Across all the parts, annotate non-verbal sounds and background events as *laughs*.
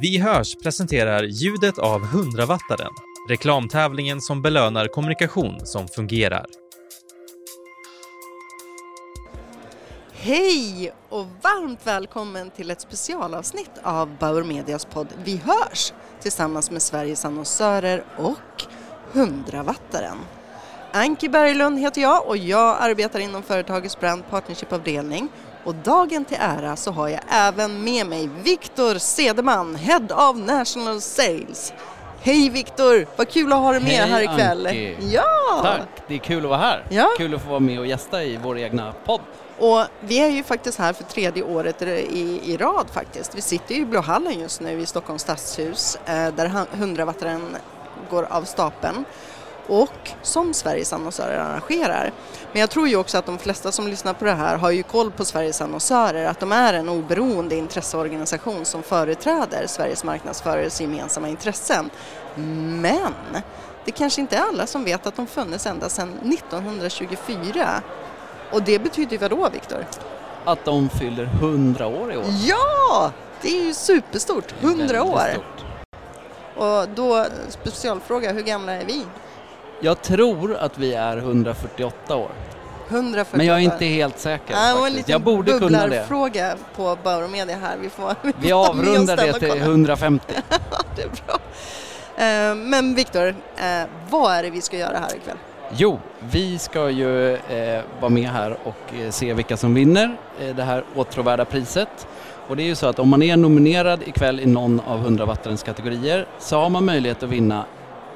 Vi hörs presenterar ljudet av 100-wattaren, reklamtävlingen som belönar kommunikation som fungerar. Hej och varmt välkommen till ett specialavsnitt av Bauer Medias podd Vi hörs tillsammans med Sveriges annonsörer och 100-wattaren. Anki Berglund heter jag och jag arbetar inom företagets brand partnership-avdelning och dagen till ära så har jag även med mig Viktor Sedeman, Head of National Sales. Hej Viktor, vad kul att ha dig med Hej, här ikväll. Anki. Ja! Tack, det är kul att vara här. Ja. Kul att få vara med och gästa i vår egna podd. Och vi är ju faktiskt här för tredje året i, i rad faktiskt. Vi sitter ju i Blå hallen just nu i Stockholms stadshus eh, där 100-wattaren går av stapeln och som Sveriges annonsörer arrangerar. Men jag tror ju också att de flesta som lyssnar på det här har ju koll på Sveriges annonsörer, att de är en oberoende intresseorganisation som företräder Sveriges marknadsförares gemensamma intressen. Men det kanske inte är alla som vet att de funnits ända sedan 1924. Och det betyder ju vadå, Viktor? Att de fyller 100 år i år. Ja! Det är ju superstort, 100 Väldigt år. stort. Och då, specialfråga, hur gamla är vi? Jag tror att vi är 148 år. 148. Men jag är inte helt säker det var en faktiskt. liten Jag borde kunna det. bubblarfråga på Bauer Media här. Vi får, vi Vi avrundar det till kolla. 150. *laughs* Det är bra. Eh, Men Viktor, eh, vad är det vi ska göra här ikväll? Jo, vi ska ju eh, vara med här och se vilka som vinner det här åtråvärda priset. Och det är ju så att om man är nominerad ikväll i någon av 100-wattarens kategorier så har man möjlighet att vinna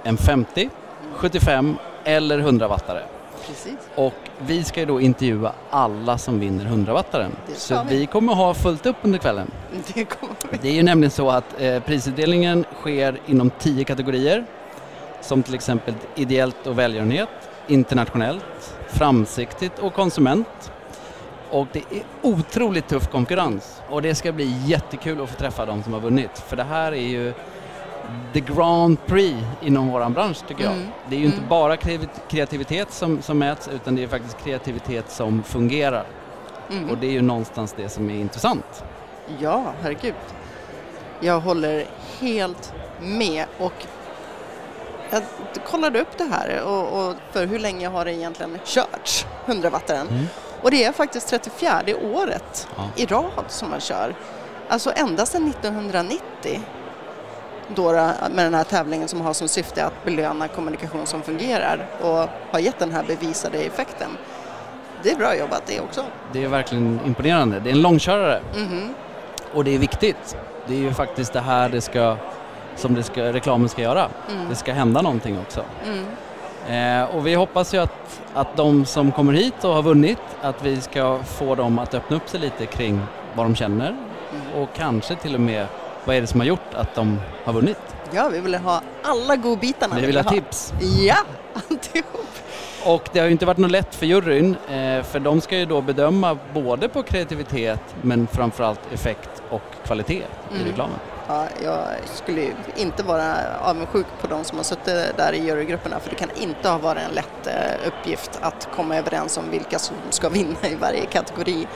en 50, 75 eller 100-wattare. Precis. Och vi ska ju då intervjua alla som vinner 100-wattaren. Det ska Så vi. vi kommer ha fullt upp under kvällen. Det kommer vi. Det är ju nämligen så att eh, prisutdelningen sker inom 10 kategorier. Som till exempel ideellt och välgörenhet, internationellt, framsiktigt och konsument. Och det är otroligt tuff konkurrens och det ska bli jättekul att få träffa de som har vunnit. För det här är ju the Grand Prix inom våran bransch tycker jag. Mm. Det är ju inte Mm. bara kreativ- kreativitet som, som mäts utan det är faktiskt kreativitet som fungerar. Mm. Och det är ju någonstans det som är intressant. Ja, herregud. Jag håller helt med och jag kollade upp det här och, och för hur länge har det egentligen körts, 100-wattaren? Mm. Och det är faktiskt 34 året Ja. i rad som man kör. Alltså ända sedan 1990 då med den här tävlingen som har som syfte att belöna kommunikation som fungerar och har gett den här bevisade effekten. Det är bra jobbat det också. Det är verkligen imponerande. Det är en långkörare Mhm. och det är viktigt. Det är ju faktiskt det här det ska, som det ska, reklamen ska göra. Mm. Det ska hända någonting också. Mm. Eh, och vi hoppas ju att, att de som kommer hit och har vunnit, att vi ska få dem att öppna upp sig lite kring vad de känner Mm. och kanske till och med vad är det som har gjort att de har vunnit. Ja, vi vill ha alla godbitarna. Vi vill ha tips. Ja, *laughs* alltihop. Och det har ju inte varit något lätt för juryn, eh, för de ska ju då bedöma både på kreativitet men framförallt effekt och kvalitet i Mm. reklamen. Ja, jag skulle ju inte vara avundsjuk på de som har suttit där i jurygrupperna för det kan inte ha varit en lätt eh, uppgift att komma överens om vilka som ska vinna i varje kategori.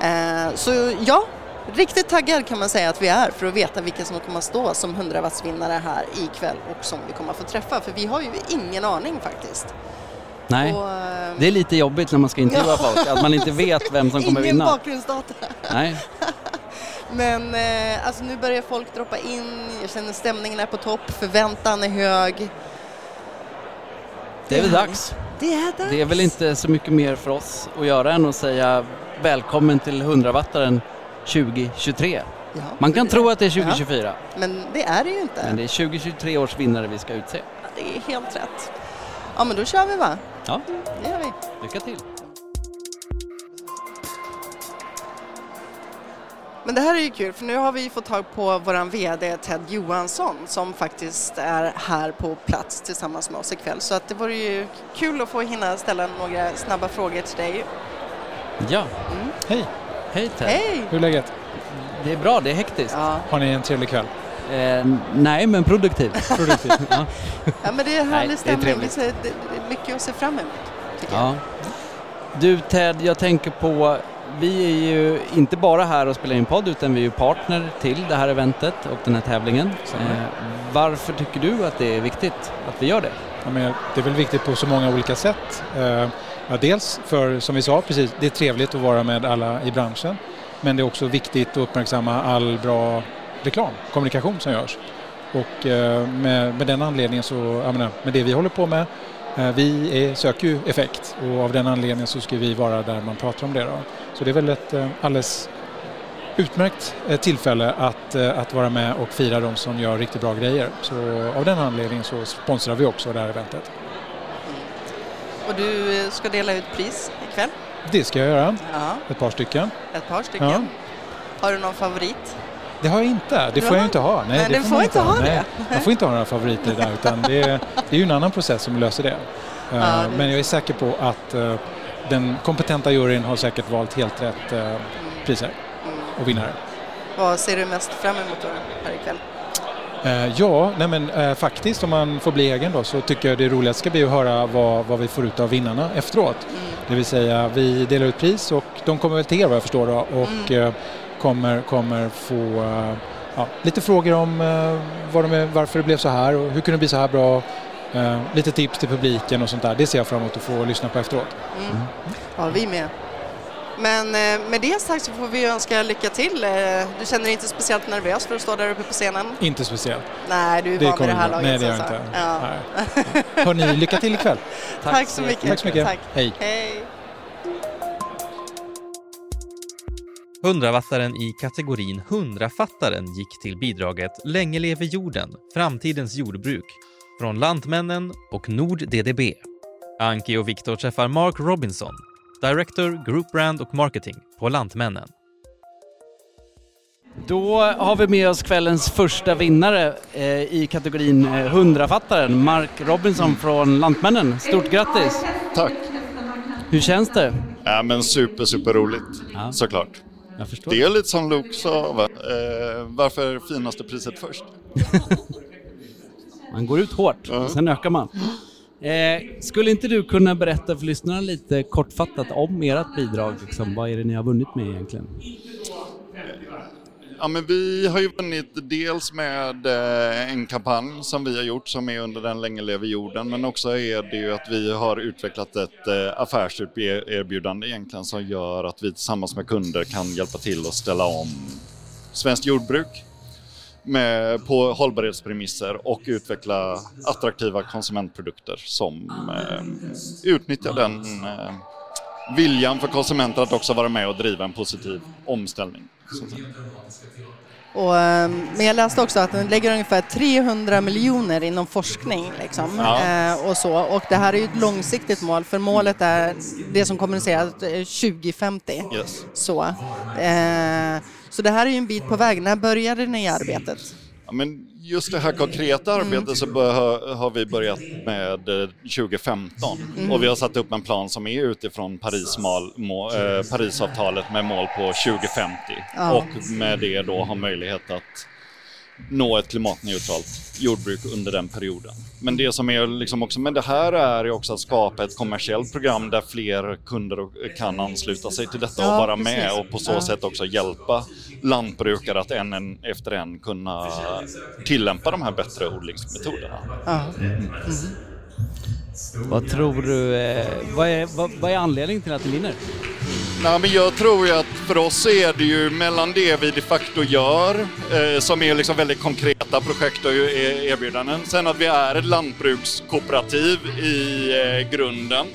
Eh, Så ja, riktigt taggad kan man säga att vi är för att veta vilka som kommer att stå som 100-wattsvinnare här ikväll och som vi kommer att få träffa för vi har ju ingen aning faktiskt. Nej, Och, eh, det är lite jobbigt när man ska intervjua folk, att man inte vet vem som kommer Ingen vinna. bakgrundsdata. Nej, *laughs* Men eh, alltså nu börjar folk droppa in, jag känner stämningen är på topp, förväntan är hög. det är väl dags. Det är dags! Det är väl inte så mycket mer för oss att göra än att säga välkommen till 100-wattaren 2023. Ja, Man kan tro att det är 2024, Men det är det ju inte. men det är 2023 års vinnare vi ska utse. Det är helt rätt. Ja men då kör vi va? Ja, Det gör vi. lycka till! Men det här är ju kul för nu har vi fått tag på våran VD Ted Johansson som faktiskt är här på plats tillsammans med oss ikväll. Så att det vore ju kul att få hinna ställa några snabba frågor till dig. Ja, Hej, hej Ted! Hej! hur är läget? Det är bra, det är hektiskt. Ja. Har ni en trevlig kväll? Eh, nej, men produktiv. Produktivt. ja. *laughs* ja men det är härlig det är stämning. trevligt. Det är det är mycket att se fram emot. Tycker jag. ja. Du Ted, jag tänker på vi är ju inte bara här och spelar in podd utan vi är ju partner till det här eventet och den här tävlingen. Eh, varför tycker du att det är viktigt att vi gör det? Ja, men det är väl viktigt på så många olika sätt. Eh, ja, dels för, som vi sa precis, det är trevligt att vara med alla i branschen. Men det är också viktigt att uppmärksamma all bra reklam, kommunikation som görs. Och eh, med, med den anledningen så, jag menar, med det vi håller på med, eh, vi är, söker ju effekt och av den anledningen så ska vi vara där man pratar om det. Då. Så det är väl ett eh, alldeles utmärkt tillfälle att, att vara med och fira de som gör riktigt bra grejer. Så av den anledningen så sponsrar vi också det här eventet. Och du ska dela ut pris ikväll? Det ska jag göra. Ja. Ett par stycken. Ett par stycken. Ja. Har du någon favorit? Det har jag inte. Det får jag inte ha. Nej, det, det får man inte ha, det. Man får inte ha några favoriter där utan det är, det är ju en annan process som löser det. Ja, eh, det... Men jag är säker på att uh, den kompetenta juryn har säkert valt helt rätt priser mm. och vinnare. Vad ser du mest fram emot här ikväll? Uh, ja, nej men, uh, faktiskt om man får bli egen då så tycker jag det roligaste ska bli att höra vad, vad vi får ut av vinnarna efteråt. Mm. Det vill säga vi delar ut pris och de kommer väl till er vad jag förstår då och mm kommer, kommer få ja, lite frågor om vad de är, varför det blev så här och hur kunde det bli så här bra. Uh, lite tips till publiken och sånt där. Det ser jag fram emot att få lyssna på efteråt. Mm. Ja, vi med. Men med det sagt så får vi önska lycka till. Du känner dig inte speciellt nervös för att stå där uppe på scenen? Inte speciellt. Nej, du är van vid det här laget. Nej, det är jag inte. Ja. Hörni, lycka till ikväll. *laughs* Tack, Tack så mycket. Tack så mycket. Tack. Hej. Hej. Hundravattaren i kategorin Hundrafattaren gick till bidraget Länge leve jorden, framtidens jordbruk från Lantmännen och Nord DDB. Anki och Viktor träffar Mark Robinson, Director Group Brand och Marketing på Lantmännen. Då har vi med oss kvällens första vinnare eh, i kategorin eh, Hundrafattaren, Mark Robinson från Lantmännen. Stort grattis! Tack! Hur känns det? Ja men super, super roligt ja. såklart. Jag förstår. Det är lite som Luke sa, va? Eh, varför finaste priset först? man går ut hårt, ja. sen ökar man. Eh, skulle inte du kunna berätta för lyssnarna lite kortfattat om ert bidrag? Liksom, vad är det ni har vunnit med egentligen? Ja, men vi har ju vunnit dels med eh, en kampanj som vi har gjort som är under den länge lever jorden men också är det ju att vi har utvecklat ett eh, affärserbjudande egentligen som gör att vi tillsammans med kunder kan hjälpa till att ställa om svenskt jordbruk med, på hållbarhetspremisser och utveckla attraktiva konsumentprodukter som eh, utnyttjar den eh, viljan för konsumenter att också vara med och driva en positiv omställning. Och, ehm, men jag läste också att den lägger ungefär 300 miljoner inom forskning. Liksom, ja. eh, och, så. och det här är ju ett långsiktigt mål för målet är det som kommuniceras 2050. Yes. Så, eh, så det här är ju en bit på väg. När började ni arbetet? Ja, men just det här konkreta arbetet så har vi börjat med 2015 eh, mm. och vi har satt upp en plan som är utifrån Parismal, må, eh, Parisavtalet med mål på 2050 ja. och med det då har möjlighet att nå ett klimatneutralt jordbruk under den perioden. Men det som är liksom också med det här är ju också att skapa ett kommersiellt program där fler kunder kan ansluta sig till detta ja, och vara precis. med och på så ja. sätt också hjälpa lantbrukare att en, en efter en kunna tillämpa de här bättre odlingsmetoderna. Ja. Mm. Mm. Vad tror du, eh, vad, är, vad, vad är anledningen till att ni vinner? Nej, men jag tror ju att för oss är det ju mellan det vi de facto gör, eh, som är liksom väldigt konkreta projekt och e- erbjudanden. Sen att vi är ett lantbrukskooperativ i eh, grunden.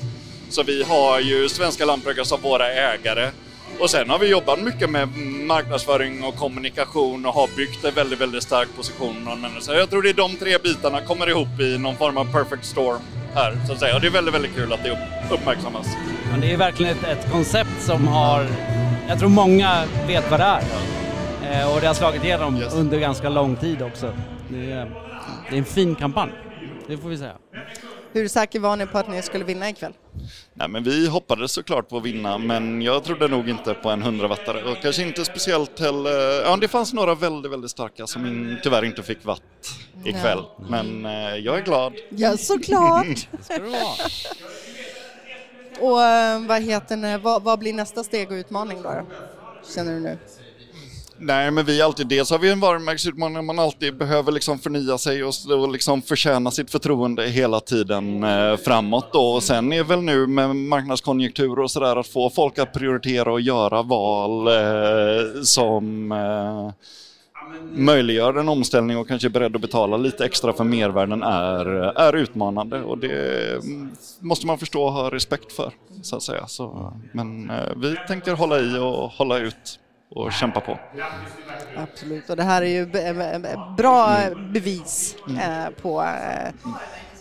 Så vi har ju svenska lantbrukare som våra ägare. Och sen har vi jobbat mycket med marknadsföring och kommunikation och har byggt en väldigt, väldigt stark position. Så jag tror det är de tre bitarna kommer ihop i någon form av perfect storm här, så att säga. Och det är väldigt, väldigt kul att det uppmärksammas. Men det är verkligen ett, ett koncept som har, jag tror många vet vad det är. Eh, och det har slagit igenom yes. under ganska lång tid också. Det är, det är en fin kampanj, det får vi säga. Hur säker var ni på att ni skulle vinna ikväll? Nej, men vi hoppades såklart på att vinna, men jag trodde nog inte på en 100-wattare och kanske inte speciellt heller. Ja, det fanns några väldigt, väldigt starka som in, tyvärr inte fick watt ikväll, ja. men eh, jag är glad. Ja, såklart! *laughs* det ska du vara. och eh, vad heter vad, vad blir nästa steg och utmaning då? Känner du nu? Nej, men vi alltid, dels har vi en varumärkesutmaning man alltid behöver liksom förnya sig och, och liksom förtjäna sitt förtroende hela tiden eh, framåt då. Och sen är väl nu med marknadskonjunktur och sådär att få folk att prioritera och göra val eh, som eh, möjliggör en omställning och kanske är beredd att betala lite extra för mervärden är, är utmanande och det mm, måste man förstå och ha respekt för. Så att säga. Så, men eh, vi tänker hålla i och hålla ut och kämpa på. Absolut, och det här är ju bra bevis mm. på eh,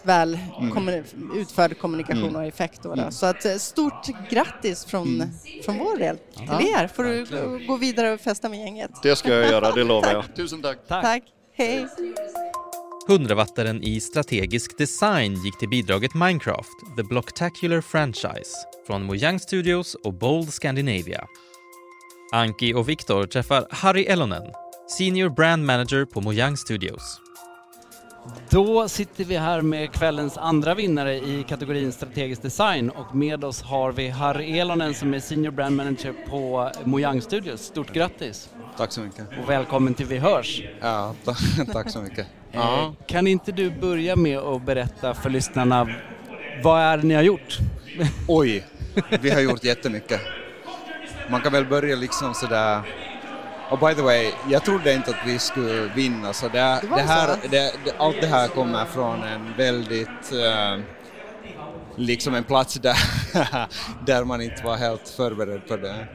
väl mm. utförd kommunikation mm. och effekt. Då, då. Mm. Så att eh, stort grattis från, mm. från vår del till er. Får du gå vidare och festa med gänget. Det ska jag göra, det lovar jag. *laughs* Tusen tack. Tack. tack. Hej. 100-wattaren i strategisk design gick till bidraget Minecraft, The Blocktacular Franchise, från Mojang Studios och Bold Scandinavia. Anki och Viktor träffar Harry Elonen, Senior Brand Manager på Mojang Studios. Då sitter vi här med kvällens andra vinnare i kategorin strategisk design och med oss har vi Harry Elonen som är Senior Brand Manager på Mojang Studios. Stort grattis! Tack så mycket! Och välkommen till Vi hörs! Ja, *laughs* tack så mycket! Ja. Kan inte du börja med att berätta för lyssnarna vad är det ni har gjort? Oj, vi har gjort jättemycket man kan väl börja liksom sådär och by the way, jag trodde inte att vi skulle vinna så det, det, här, det, det, allt det här kommer från en väldigt uh, liksom en plats där, *laughs* där man inte var helt förberedd på det.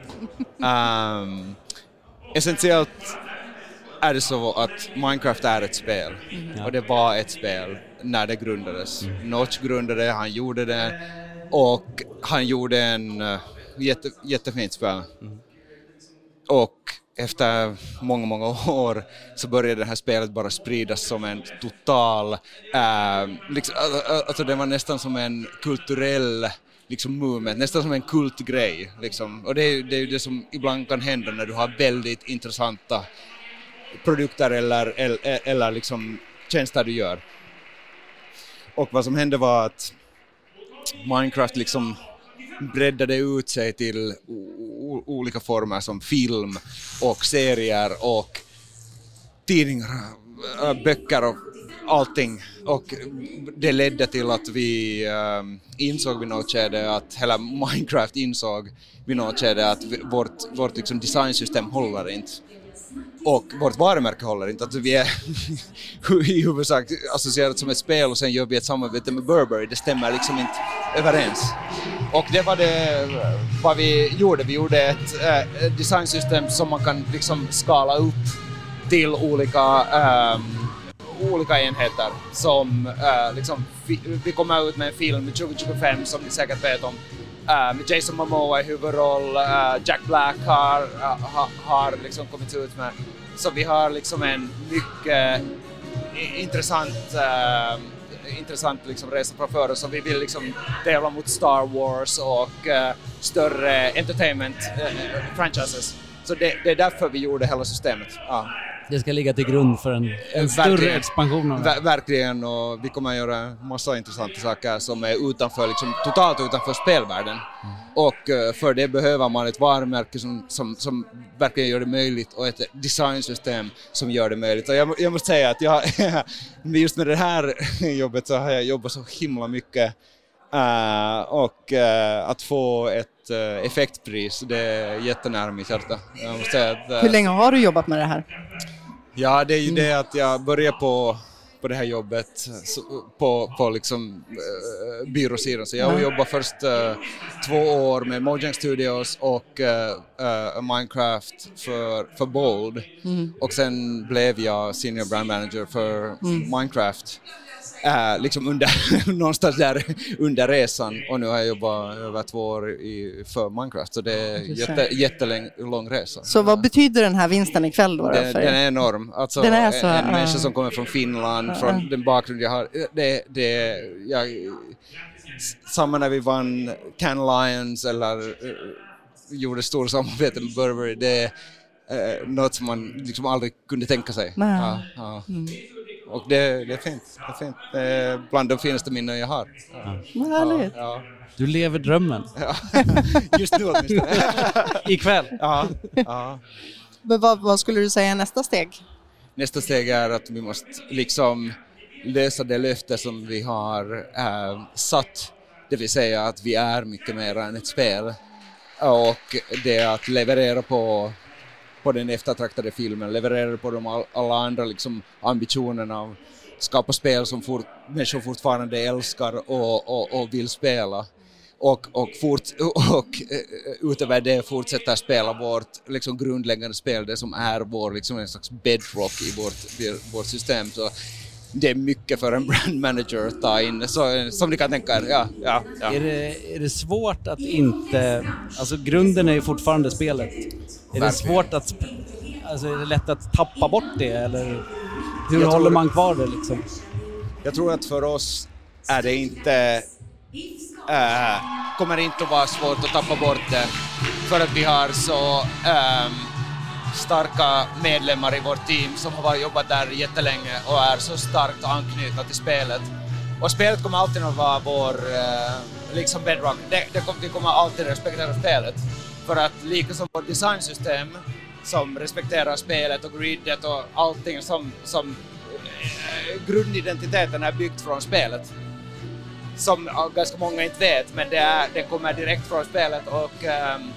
Um, essentiellt är det så att Minecraft är ett spel mm. och det var ett spel när det grundades. Mm. Notch grundade han gjorde det och han gjorde en uh, jätte, jättefint spel. Mm. Och efter många, många år så började det här spelet bara spridas som en total, äh, liksom, alltså det var nästan som en kulturell liksom movement, nästan som en kultgrej. Liksom. Och det är, det är ju det som ibland kan hända när du har väldigt intressanta produkter eller, eller, eller liksom tjänster du gör. Och vad som hände var att Minecraft liksom breddade ut sig till olika former som film och serier och tidningar, eh, böcker och allting. Och det ledde till att vi ehm, insåg vid något skede att hela Minecraft insåg vid något skede att vårt, vårt liksom designsystem håller inte och vårt varumärke håller inte. Att vi är *laughs* i huvudsak associerat som ett spel och sen gör vi ett samarbete med Burberry. Det stämmer liksom inte överens. Och det var det vad vi gjorde. Vi gjorde ett äh, designsystem som man kan liksom skala upp till olika, ähm, olika enheter. Som äh, liksom, vi kommer ut med en film 2025 som ni säkert vet om Äh, med Jason Momoa i huvudroll, Jack Black har, ha, har liksom kommit ut med. Så vi har liksom en mycket intressant, ehm, Eh, intressant liksom resa framför oss och vi vill liksom tävla mot Star Wars och eh, större entertainment eh, franchises. Så det, det, är därför vi gjorde hela systemet. Ja det ska ligga till grund för en, en större expansion av det. verkligen, och vi kommer att göra massa intressanta saker som är utanför, liksom, totalt utanför spelvärlden. Mm. Och uh, för det behöver man ett varumärke som, som, som verkligen gör det möjligt och ett designsystem som gör det möjligt. Och jag, jag måste säga att jag, *laughs* just med det här *laughs* jobbet så har jag jobbat så himla mycket Uh, och uh, att få ett uh, effektpris, det är jättenära mitt hjärta. Att, Hur länge har du jobbat med det här? Ja, det är ju mm. det att jag började på, på det här jobbet på, på liksom, uh, byråsidan. Så jag mm. jobbade först uh, två år med Mojang Studios och uh, Minecraft för, för Bold. Mm. Och sen blev jag Senior Brand Manager för mm. Minecraft äh, liksom under, *laughs* någonstans där under resan och nu har jag jobbat över två år i, för Minecraft så det är jätte, jättelång resa. Så vad betyder den här vinsten ikväll då? Den, den är enorm. Alltså, den är så, en, en människa som kommer från Finland, uh, från den bakgrund jag har, det, det, jag, samma när vi vann Can Lions eller uh, gjorde stor samarbete med Burberry, det är uh, något som man liksom aldrig kunde tänka sig. Ja, ja. Mm. Och det, det är fint. Det är fint. Det är bland de finaste minnen jag har. Vad härligt. Ja, Du lever drömmen. ja. *laughs* Just nu åtminstone. *laughs* Ikväll. ja, ja. Men vad, vad skulle du säga är nästa steg? Nästa steg är att vi måste liksom lösa det löfte som vi har äh, satt, det vill säga att vi är mycket mer än ett spel. Och det är att leverera på, på den eftertraktade filmen, levererade på de all, alla andra liksom ambitionerna av skapa spel som fort, människor fortfarande älskar och, och, och vill spela. Och, och, fort, *laughs* och eh, utöver det fortsätta spela vårt liksom, grundläggande spel, det som är vår liksom, en slags bedrock i vårt, vårt system. Så det är mycket för en *laughs* brand manager att ta in, så, som ni kan tänka er. Ja, ja, ja. Är, det, är det svårt att inte... Alltså grunden är ju fortfarande spelet. Är det svårt att... Alltså är det lätt att tappa bort det eller hur Jag håller tror- man kvar det liksom? Jag tror att för oss är det inte, äh, kommer inte att vara svårt att tappa bort det för att vi har så ähm, starka medlemmar i vårt team som har jobbat där jättelänge och är så starkt anknutna till spelet. Och spelet kommer alltid att vara vår eh, liksom bedrock. Det, det kommer, vi kommer alltid respektera spelet. För att lika som vårt designsystem som respekterar spelet och gridet och allting som, som eh, grundidentiteten är byggt från spelet. Som ganska många inte vet, men det, är, det kommer direkt från spelet och um,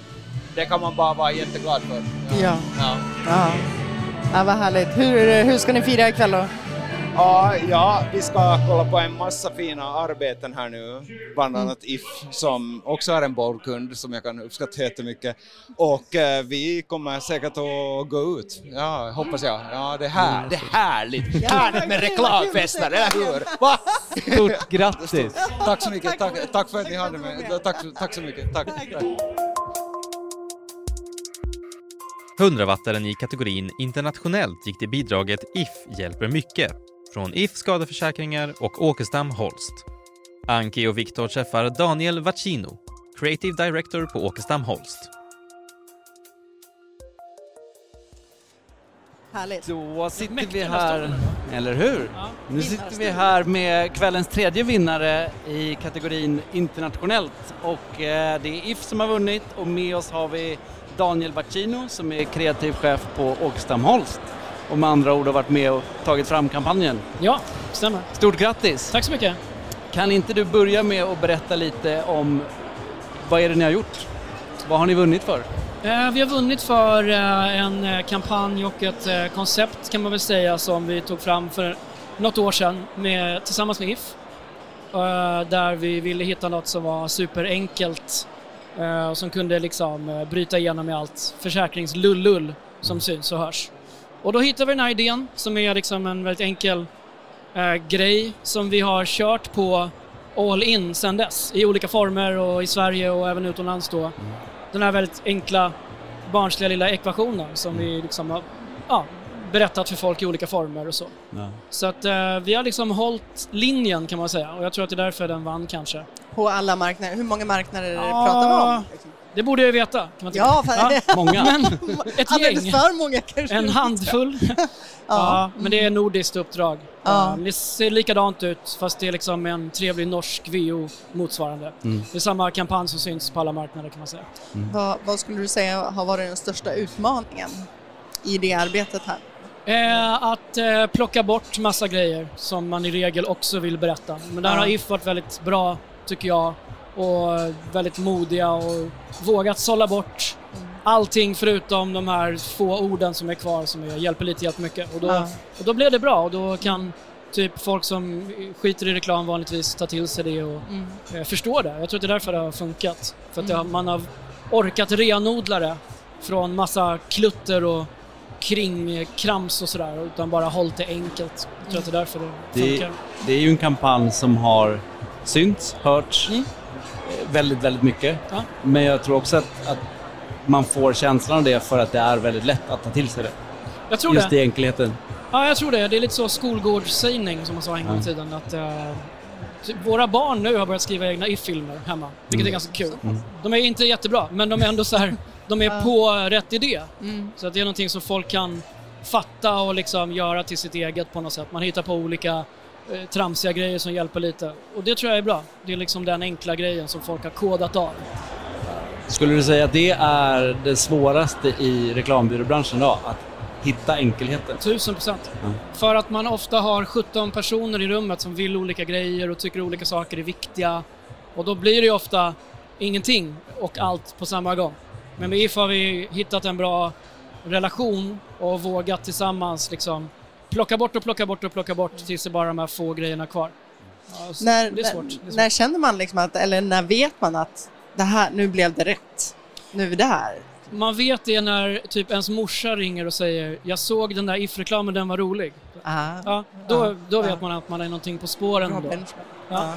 det kan man bara vara jätteglad för. Ja. Ja. Ja, ja vad härligt. Hur, hur ska ni fira ikväll då? Ja, ja, vi ska kolla på en massa fina arbeten här nu, bland annat If som också är en bollkund som jag kan uppskatta jättemycket. Och eh, vi kommer säkert att gå ut, ja, hoppas jag. Ja, det, här, det är härligt, härligt med reklamfester, eller hur? Va? Stort grattis! Tack så mycket, tack, tack för att ni hade mig. Tack, tack så mycket, tack. tack. 100-wattaren i kategorin internationellt gick till bidraget If hjälper mycket från If skadeförsäkringar och Åkestam Holst. Anki och Viktor träffar Daniel Vacino, Creative Director på Åkestam Holst. Härligt. Då sitter vi här, eller hur? Ja. Nu sitter vi här med kvällens tredje vinnare i kategorin internationellt och eh, det är If som har vunnit och med oss har vi Daniel Bacchino som är kreativ chef på Åkestam Holst och med andra ord har varit med och tagit fram kampanjen. Ja, stämmer. Stort grattis! Tack så mycket. Kan inte du börja med att berätta lite om vad är det ni har gjort? Vad har ni vunnit för? Eh, vi har vunnit för eh, en eh, kampanj och ett koncept kan man väl säga som vi tog fram för något år sedan med, tillsammans med If. Där vi ville hitta något som var superenkelt och som kunde liksom eh, bryta igenom med allt försäkringslullull som syns och hörs. Och då hittade vi den här idén som är liksom en väldigt enkel eh, grej som vi har kört på all in sedan dess i olika former och i Sverige och även utomlands då. Den här väldigt enkla barnsliga lilla ekvationen som vi liksom har ja, berättat för folk i olika former och så. Så att eh, vi har liksom hållit linjen kan man säga och jag tror att det är därför den vann kanske. På alla marknader. Hur många marknader Ja. pratar vi om? Det borde jag ju veta kan man tycka. Ja, för, Många. *laughs* Men ett gäng, för många kanske. en handfull. *laughs* Ja, men det är nordiskt uppdrag. Ja. Eh, Det ser likadant ut fast det är liksom en trevlig norsk VO motsvarande. Mm. Det är samma kampanj som syns på alla marknader kan man säga. Vad, vad skulle du säga har varit den största utmaningen i det arbetet här? Eh, att eh, plocka bort massa grejer som man i regel också vill berätta. Men där Ja. har If varit väldigt bra, tycker jag. Och väldigt modiga och vågat sålla bort allting förutom de här få orden som är kvar som är, hjälper lite hjälper mycket. Och då, Ja. och då blev det bra och då kan typ folk som skiter i reklam vanligtvis ta till sig det och Mm. eh, förstå det. Jag tror att det är därför det har funkat. För att det har, man har orkat renodla det från massa klutter och kringkrams och sådär utan bara hållit det enkelt. Jag tror att det är därför det, Det, funkar. det är ju en kampanj som har synts, hörts Mm. eh, väldigt, väldigt mycket. Ja. Men jag tror också att, att man får känslan av det för att det är väldigt lätt att ta till sig det. Jag tror Just det. i enkelheten. Ja, jag tror det. Det är lite så skolgårdssägning som man sa en gång i tiden. Att, eh, typ, våra barn nu har börjat skriva egna if-filmer hemma, vilket Mm. är ganska kul. Mm. De är inte jättebra, men de är ändå så här, de är på rätt idé. Mm. Så att det är någonting som folk kan fatta och liksom göra till sitt eget på något sätt. Man hittar på olika eh, tramsiga grejer som hjälper lite. Och det tror jag är bra. Det är liksom den enkla grejen som folk har kodat av. Skulle du säga att det är det svåraste i reklambyråbranschen då? Att hitta enkelheten? Tusen procent. Ja. För att man ofta har 17 personer i rummet som vill olika grejer och tycker olika saker är viktiga. Och då blir det ju ofta ingenting och allt på samma gång. Men med If har vi hittat en bra relation och vågat tillsammans liksom plocka bort och plocka bort och plocka bort tills det bara är de här få grejerna kvar. Ja, När, det är svårt. när, Det är svårt. när känner man liksom att, eller när vet man att det här, nu blev det rätt? Nu är det här. Man vet det när typ ens morsa ringer och säger “Jag såg den där If-reklamen, den var rolig”. Ah. Ja, då, Ja, då vet ja. man att man är någonting på spåren. Bra. Ja.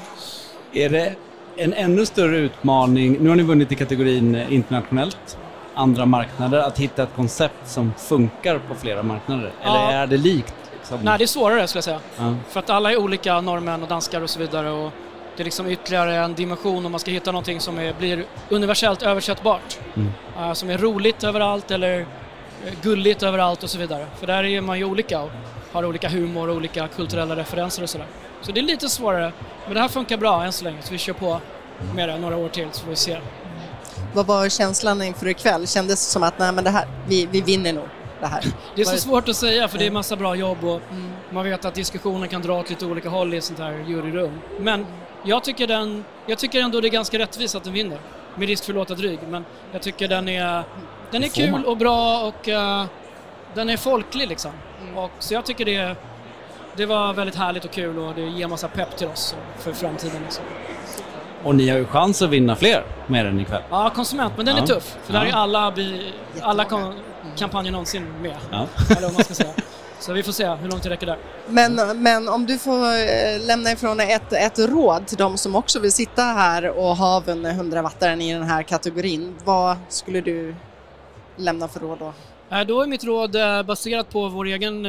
Är det en ännu större utmaning, nu har ni vunnit i kategorin internationellt, andra marknader, att hitta ett koncept som funkar på flera marknader? Ja. Eller är det likt? Liksom? Nej, det är svårare skulle jag säga. Ja. För att alla är olika, norrmän och danskar och så vidare. Och det är liksom ytterligare en dimension om man ska hitta någonting som är, blir universellt översättbart. Mm. Eh, som är roligt överallt eller eh, gulligt överallt och så vidare. För där är man ju olika och har olika humor och olika kulturella referenser och sådär. Så det är lite svårare. Men det här funkar bra än så länge, så vi kör på med det några år till så får vi se. Vad var känslan inför ikväll? Kändes det som att nej, men det här, vi, vi vinner nog det här? *laughs* Det är så svårt att säga för det är massa bra jobb och Mm. man vet att diskussionen kan dra åt lite olika håll i ett sånt här juryrum. Men jag tycker, den, jag tycker ändå det är ganska rättvist att den vinner. Med risk för att låta dryg, men jag tycker den är, den är får man. kul och bra och eh, den är folklig liksom. Mm. Och, så jag tycker det, det var väldigt härligt och kul och det ger massa pepp till oss för framtiden. Liksom. Och ni har ju chans att vinna fler med den ikväll. Ja, konsument, men den Ja. är tuff. För där Ja. är alla, bi, alla kom, kampanjer någonsin med. Ja. Eller vad man ska säga. *laughs* Så vi får se hur långt det räcker där. Men, men om du får eh, lämna ifrån dig ett, ett råd till de som också vill sitta här och ha vunnit 100 wattaren i den här kategorin, vad skulle du lämna för råd då? Eh, Då är mitt råd eh, baserat på vår egen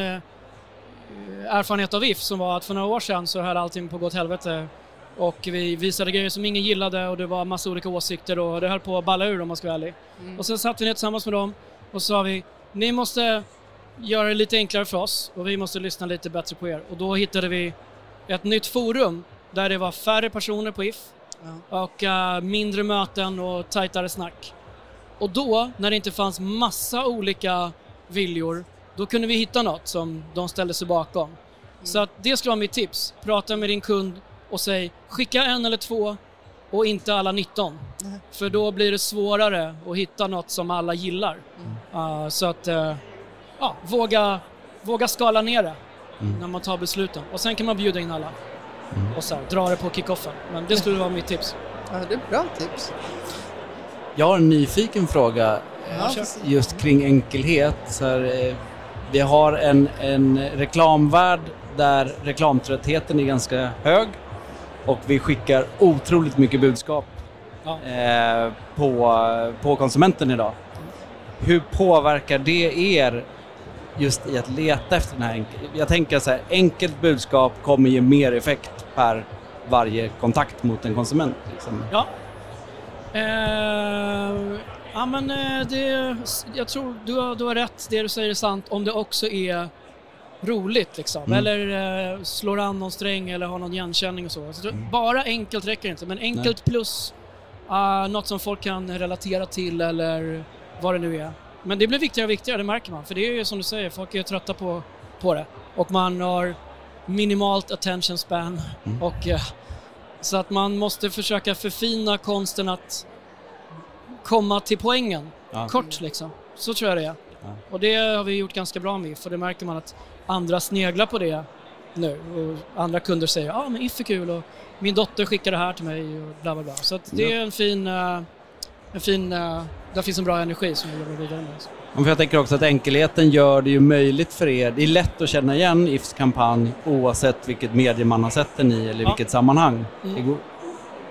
erfarenhet av If som var att för några år sedan så höll allting på att gå åt helvete och vi visade grejer som ingen gillade och det var massa olika åsikter och det höll på att balla ur om man ska vara ärlig. Och sen satt vi ner tillsammans med dem och sa vi ni måste göra det lite enklare för oss och vi måste lyssna lite bättre på er och då hittade vi ett nytt forum där det var färre personer på If och eh, mindre möten och tajtare snack. Och då, när det inte fanns massa olika viljor, då kunde vi hitta något som de ställde sig bakom. Så att det skulle vara mitt tips. Prata med din kund och säg skicka en eller två och inte alla 19. Nej. För då blir det svårare att hitta något som alla gillar. Uh, så att, uh, ja, våga, våga skala ner det när man tar besluten. Och sen kan man bjuda in alla. Och så här, dra det på kickoffen. Men det skulle vara mitt tips. Ja, det är bra tips. Jag har en nyfiken fråga Ja, precis. just kring enkelhet. Så här, eh, vi har en, en reklamvärld där reklamtröttheten är ganska hög och vi skickar otroligt mycket budskap Ja. eh, på, på konsumenten idag. Hur påverkar det er just i att leta efter den här. Jag tänker så här, enkelt budskap kommer ge mer effekt per varje kontakt mot en konsument. Liksom. Ja. Eh, ja men eh, det, jag tror du har, du har rätt, det du säger är sant om det också är roligt liksom. Mm. Eller eh, slår an någon sträng eller har någon igenkänning och så. så Mm. Bara enkelt räcker inte, men enkelt plus uh, något som folk kan relatera till eller vad det nu är. Men det blir viktigare och viktigare, det märker man. För det är ju som du säger, folk är trötta på, på det. Och man har minimalt attention span. Mm. Och, eh, så att man måste försöka förfina konsten att komma till poängen. Ja. Kort liksom. Så tror jag det är. Ja. Och det har vi gjort ganska bra med för det märker man att andra sneglar på det nu. Och andra kunder säger ja ah, men If är kul och min dotter skickar det här till mig och bla bla bla. Så att det är en fin, eh, en fin, eh, där finns en bra energi som vi jobbar vidare med. För jag tänker också att enkelheten gör det ju möjligt för er. Det är lätt att känna igen IFs kampanj oavsett vilket medie man har sett den i eller Ja. vilket sammanhang. Mm. Det går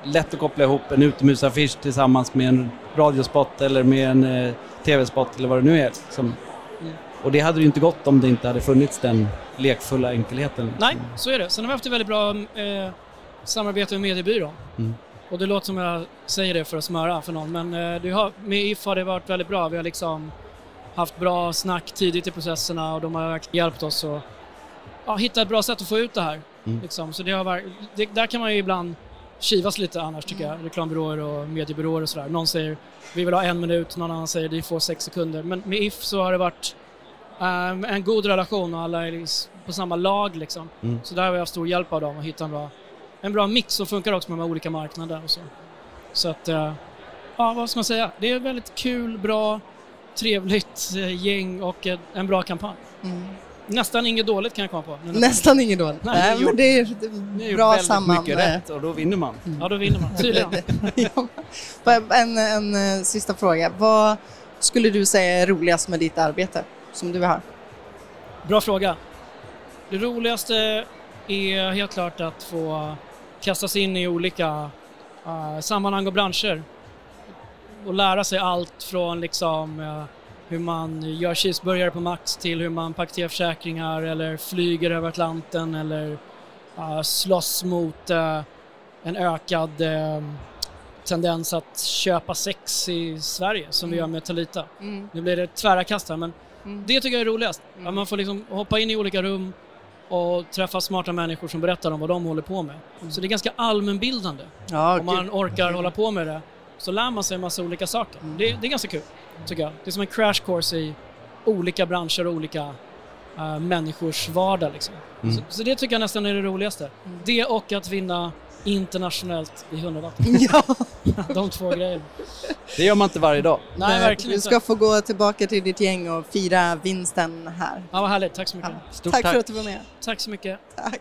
lätt att koppla ihop en utomhusaffisch tillsammans med en radiospot eller med en eh, tv-spot eller vad det nu är. Som, Mm. och det hade ju inte gått om det inte hade funnits den lekfulla enkelheten. liksom. Nej, så är det. Sen har vi haft ett väldigt bra eh, samarbete med mediebyrån. Mm. Och det låter som jag säger det för att smöra för någon, men eh, har, med If har det varit väldigt bra. Vi har liksom haft bra snack tidigt i processerna och de har hjälpt oss att ja, hitta ett bra sätt att få ut det här. Mm. Liksom. Så det har, varit- det, där kan man ju ibland kivas lite annars tycker jag, reklambyråer och mediebyråer och sådär. Någon säger vi vill ha en minut, någon annan säger vi får sex sekunder. Men med If så har det varit ehm, en god relation och alla är liksom på samma lag liksom. Mm. Så där har vi haft stor hjälp av dem att hitta en bra, en bra mix som funkar också med de här olika marknader och så. Så att, eh, ja vad ska man säga? Det är ett väldigt kul, bra, trevligt eh, gäng och eh, en bra kampanj. Mm. Nästan inget dåligt kan jag komma på. Nästan ingen dåligt. Nej, Nej, det är men det är Ni bra väldigt samman. mycket rätt och då vinner man. Ja, då vinner man. Tydligen. *laughs* en, en eh, sista fråga. Vad skulle du säga är roligast med ditt arbete som du har? Bra fråga. Det roligaste är helt klart att få kasta sig in i olika eh, sammanhang och branscher och lära sig allt från liksom eh, hur man gör cheeseburgare på Max till hur man paketerar försäkringar eller flyger över Atlanten eller uh, slåss mot eh, en ökad tendens att köpa sex i Sverige som vi gör med Talita. Nu blir det tvära kast här men Mm. det tycker jag är roligast. Att man får liksom hoppa in i olika rum och träffa smarta människor som berättar om vad de håller på med. Så det är ganska allmänbildande. Ja, Om man orkar hålla på med det så lär man sig en massa olika saker. Det, det är ganska kul, tycker jag. Det är som en crash course i olika branscher och olika eh, människors vardag. Liksom. Mm. Så, så det tycker jag nästan är det roligaste. Det och att vinna internationellt i 100 watt. *laughs* Ja, De två grejerna. Det gör man inte varje dag. Nej, verkligen du inte. ska få gå tillbaka till ditt gäng och fira vinsten här. Ja, vad härligt. Tack så mycket. Stort tack, tack. för att du var med. Tack så mycket. Tack.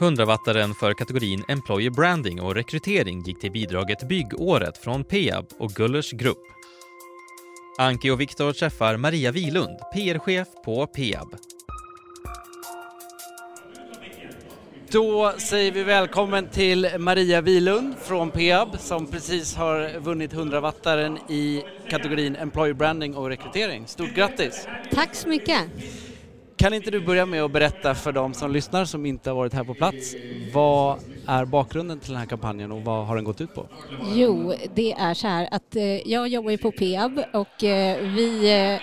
100-wattaren för kategorin Employer Branding och rekrytering gick till bidraget Byggåret från Peab och Gullers Grupp. Anki och Viktor träffar Maria Wilund, PR-chef på Peab. Då säger vi välkommen till Maria Wilund från Peab som precis har vunnit 100-wattaren i kategorin Employer Branding och rekrytering. Stort grattis! Tack så mycket. Kan inte du börja med att berätta för de som lyssnar som inte har varit här på plats, vad är bakgrunden till den här kampanjen och vad har den gått ut på? Jo, det är så här att eh, jag jobbar ju på Peab och eh, vi eh,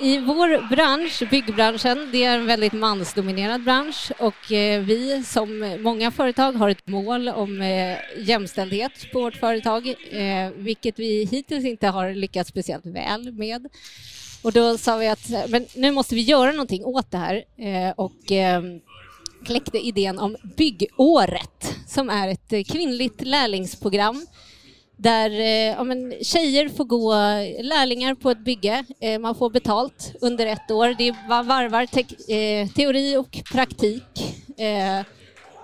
i vår bransch, byggbranschen, det är en väldigt mansdominerad bransch och eh, vi som många företag har ett mål om eh, jämställdhet på vårt företag, eh, vilket vi hittills inte har lyckats speciellt väl med. Och då sa vi att men nu måste vi göra någonting åt det här och kläckte idén om Byggåret som är ett kvinnligt lärlingsprogram där eh, ja, men, tjejer får gå lärlingar på ett bygge. Eh, man får betalt under ett år. Det varvar te- eh, teori och praktik.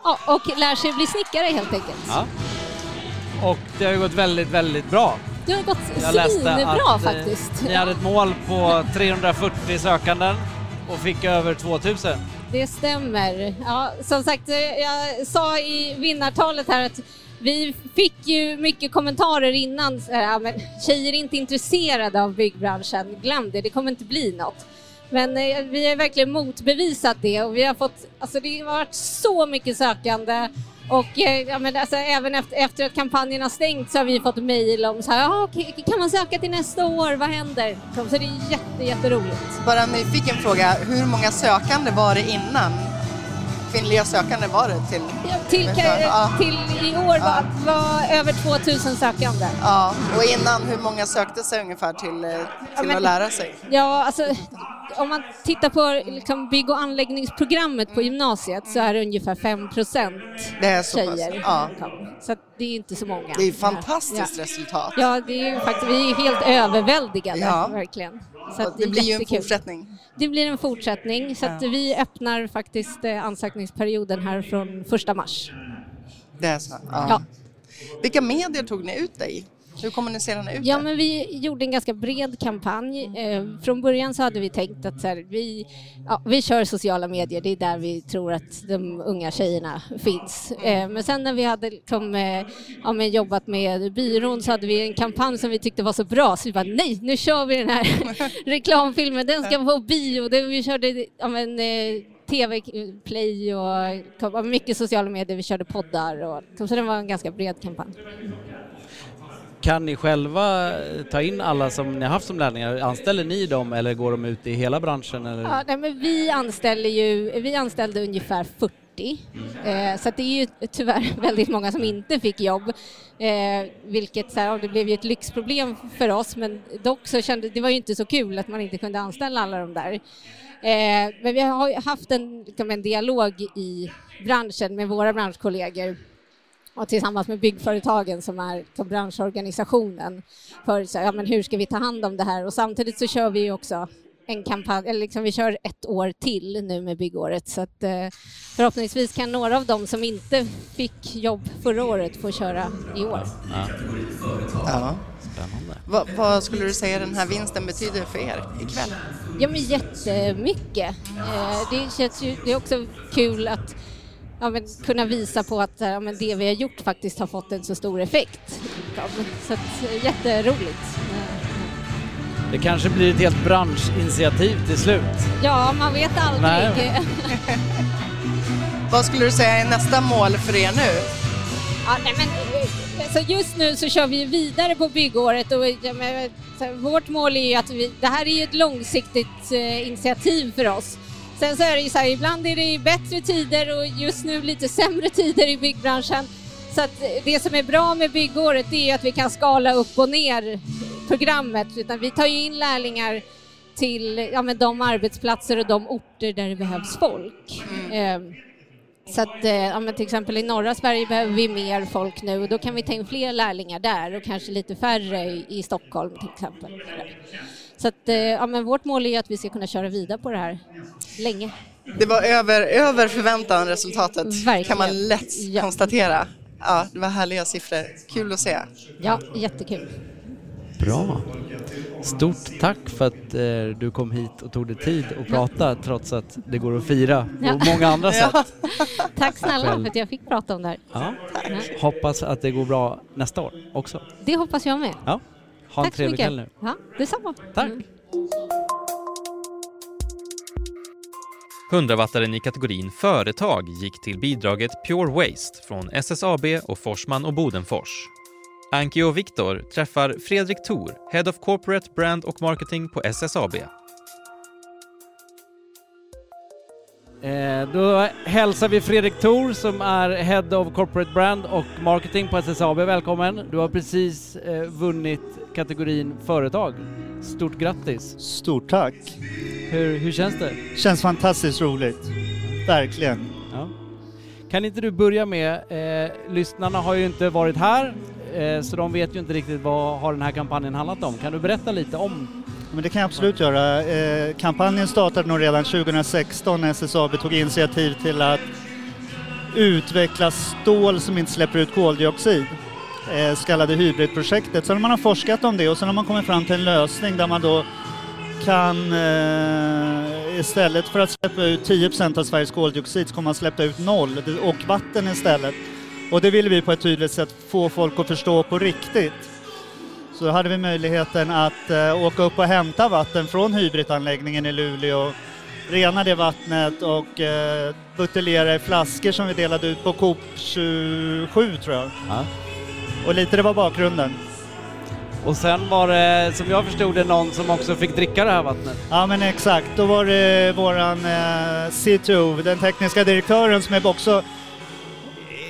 Ja, och lär sig bli snickare helt enkelt. Ja. Och det har ju gått väldigt, väldigt bra. Det har gått svinbra faktiskt. ni hade ett mål på 340 sökanden och fick över 2000. Det stämmer. Ja, som sagt, jag sa i vinnartalet här att vi fick ju mycket kommentarer innan. äh, men tjejer är inte intresserade av byggbranschen. Glöm det, det kommer inte bli något. Men eh, vi har verkligen motbevisat det och vi har fått, alltså det har varit så mycket sökande och eh, ja, men alltså, även efter, efter att kampanjen har stängt så har vi fått mejl om så här, ah, kan man söka till nästa år, vad händer? Så det är jätte, jätteroligt. Bara en nyfiken fråga, hur många sökande var det innan? Kvinnliga sökande var det till? Ja, till, Ja. till i år var, var över 2000 sökande. Ja, och innan, hur många sökte sig ungefär till, eh, till men- att lära sig? Ja, alltså om man tittar på liksom, bygg och anläggningsprogrammet på gymnasiet så är det ungefär 5 procent Det tjejer. ja. Så det är inte så många. Det är ett fantastiskt Ja. resultat. Ja, det är faktiskt, vi är helt överväldigade, Ja. verkligen. Så det är blir ju en fortsättning. Det blir en fortsättning, så vi öppnar faktiskt eh, ansökningsperioden här från första mars. Det är så? Ja. Vilka medier tog ni ut dig i? Hur kommunicerar ni ut Ja, det? men vi gjorde en ganska bred kampanj. Eh, från början så hade vi tänkt att här, vi, ja, vi kör sociala medier, det är där vi tror att de unga tjejerna finns. Eh, men sen när vi hade liksom, eh, ja, jobbat med byrån så hade vi en kampanj som vi tyckte var så bra så vi bara nej, nu kör vi den här *laughs* reklamfilmen, den ska på bio. Vi körde ja, men, eh, tv-play och mycket sociala medier, vi körde poddar och så det var en ganska bred kampanj. Kan ni själva ta in alla som ni har haft som lärlingar? Anställer ni dem eller går de ut i hela branschen? Eller? Ja, nej, men vi anställer ju, vi anställde ungefär 40 Eh, så det är ju tyvärr *laughs* väldigt många som inte fick jobb. Eh, vilket så här, det blev ju ett lyxproblem för oss men dock så kände det var ju inte så kul att man inte kunde anställa alla de där. Eh, men vi har haft en, liksom en dialog i branschen med våra branschkollegor och tillsammans med byggföretagen som är som branschorganisationen för så, ja, men hur ska vi ta hand om det här och samtidigt så kör vi ju också en kampanj, eller liksom vi kör ett år till nu med byggåret så att eh, förhoppningsvis kan några av dem som inte fick jobb förra året få köra i år. Ja. Ja. Spännande. Vad, vad skulle du säga den här vinsten betyder för er ikväll? Ja men jättemycket. Eh, det känns ju, det är också kul att ja, men, kunna visa på att ja, men det vi har gjort faktiskt har fått en så stor effekt. Så att, eh, jätteroligt. Det kanske blir ett helt branschinitiativ till slut. Ja, man vet aldrig. *laughs* Vad skulle du säga är nästa mål för er nu? Ja, nej, men, eh, så just nu så kör vi vidare på byggåret och ja, men, vårt mål är ju att vi, det här är ju ett långsiktigt eh, initiativ för oss. Sen så är det ju så här, ibland är det bättre tider och just nu lite sämre *laughs* tider i byggbranschen. Så att det som är bra med byggåret är ju att vi kan skala upp och ner programmet utan vi tar ju in lärlingar till ja, men de arbetsplatser och de orter där det behövs folk. Eh, så att, eh, ja, men till exempel i norra Sverige behöver vi mer folk nu och då kan vi ta in fler lärlingar där och kanske lite färre i Stockholm till exempel. Så att, eh, ja, men vårt mål är att vi ska kunna köra vidare på det här länge. Det var över, över förväntan resultatet Verkligen. kan man lätt Ja. konstatera. Ja, det var härliga siffror. Kul att se. Ja, jättekul. Bra. Stort tack för att eh, du kom hit och tog dig tid att prata trots att det går att fira på Ja. många andra *laughs* sätt. Ja. *laughs* Tack snälla för att jag fick prata om det här. Ja. Ja. Hoppas att det går bra nästa år också. Det hoppas jag med. Ha en Tack så trevlig mycket. kväll nu. Ja, detsamma. Tack. Mm. 100-wattaren i kategorin Företag gick till bidraget Pure Waste från SSAB och Forsman och Bodenfors. Anki och Viktor träffar Fredrik Thor, Head of Corporate Brand och Marketing på SSAB. Eh, då hälsar vi Fredrik Thor som är Head of Corporate Brand och Marketing på SSAB. Välkommen! Du har precis eh, vunnit kategorin Företag. Stort grattis! Stort tack. Hur, hur känns det? Känns fantastiskt roligt. Verkligen. Ja. Kan inte du börja med, eh, lyssnarna har ju inte varit här eh, så de vet ju inte riktigt vad har den här kampanjen handlat om. Kan du berätta lite om? Men det kan jag absolut göra. Eh, kampanjen startade nog redan 2016 när SSAB tog initiativ till att utveckla stål som inte släpper ut koldioxid. Eh, så kallade hybridprojektet. Sen har man har forskat om det och sen har man kommit fram till en lösning där man då kan eh, istället för att släppa ut 10% av Sveriges koldioxid så kommer man släppa ut noll och vatten istället. Och det ville vi på ett tydligt sätt få folk att förstå på riktigt. Så hade vi möjligheten att eh, åka upp och hämta vatten från hybridanläggningen i Luleå, rena det vattnet och eh, buteljera i flaskor som vi delade ut på Coop 27 tror jag. Ja. Och lite det var bakgrunden. Och sen var det, som jag förstod det, någon som också fick dricka det här vattnet. Ja men exakt, då var det våran eh, CTO, den tekniska direktören som är också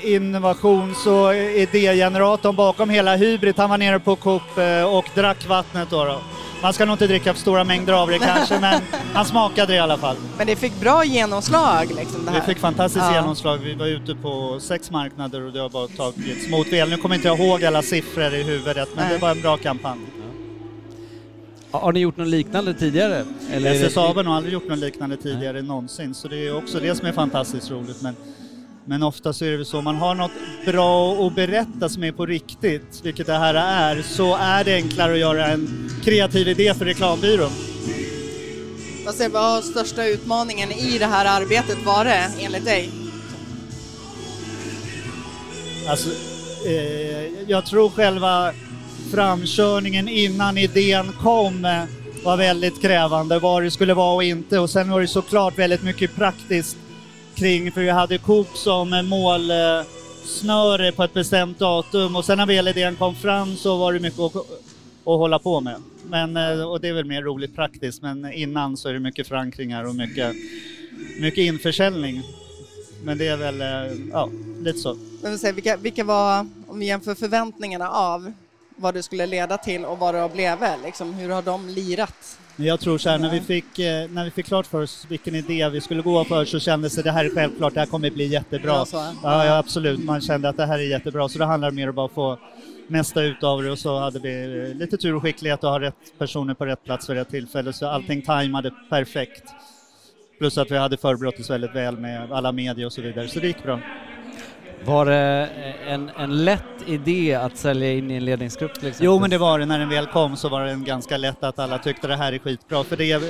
innovations och idégeneratorn bakom hela Hybrid. Han var nere på Coop eh, och drack vattnet då, då. Man ska nog inte dricka för stora mängder av det kanske, men han smakade det i alla fall. Men det fick bra genomslag liksom det Vi här. fick fantastiskt Ja. genomslag. Vi var ute på sex marknader och det har bara tagits emot väl. Nu kommer inte jag ihåg alla siffror i huvudet, men Nej. det var en bra kampanj. Har har ni gjort något liknande tidigare? Eller det- SSAB har nog aldrig gjort något liknande tidigare någonsin, så det är också det som är fantastiskt roligt. Men, men ofta så är det väl så, man har något bra att berätta som är på riktigt, vilket det här är, så är det enklare att göra en kreativ idé för reklambyrån. Vad säger- vad har största utmaningen i det här arbetet varit enligt dig? Alltså, eh, jag tror själva framkörningen innan idén kom eh, var väldigt krävande, vad det skulle vara och inte. Och sen var det såklart väldigt mycket praktiskt kring, för vi hade Coop som målsnöre mål, snöre på ett bestämt datum och sen när väl idén kom fram så var det mycket att, att hålla på med. Men, eh, och det är väl mer roligt praktiskt, men innan så är det mycket förankringar och mycket, mycket införsäljning. Men det är väl, eh, ja, lite så. Men säga, vilka, vilka var, om vi jämför förväntningarna av vad det skulle leda till och vad det har blivit, liksom, hur har de lirat? Jag tror så här, när vi, fick, eh, när vi fick klart för oss vilken idé vi skulle gå för så kändes det det här är självklart, det här kommer bli jättebra. Ja, ja, absolut, man kände att det här är jättebra, så det handlar mer om att bara få mesta ut av det och så hade vi eh, lite tur och skicklighet och ha rätt personer på rätt plats vid rätt tillfälle så allting tajmade perfekt. Plus att vi hade förberett oss väldigt väl med alla medier och så vidare, så det gick bra. Var det en, en lätt idé att sälja in i en ledningsgrupp till exempel? Jo, men det var det. När den väl kom så var det ganska lätt att alla tyckte det här är skitbra. För det är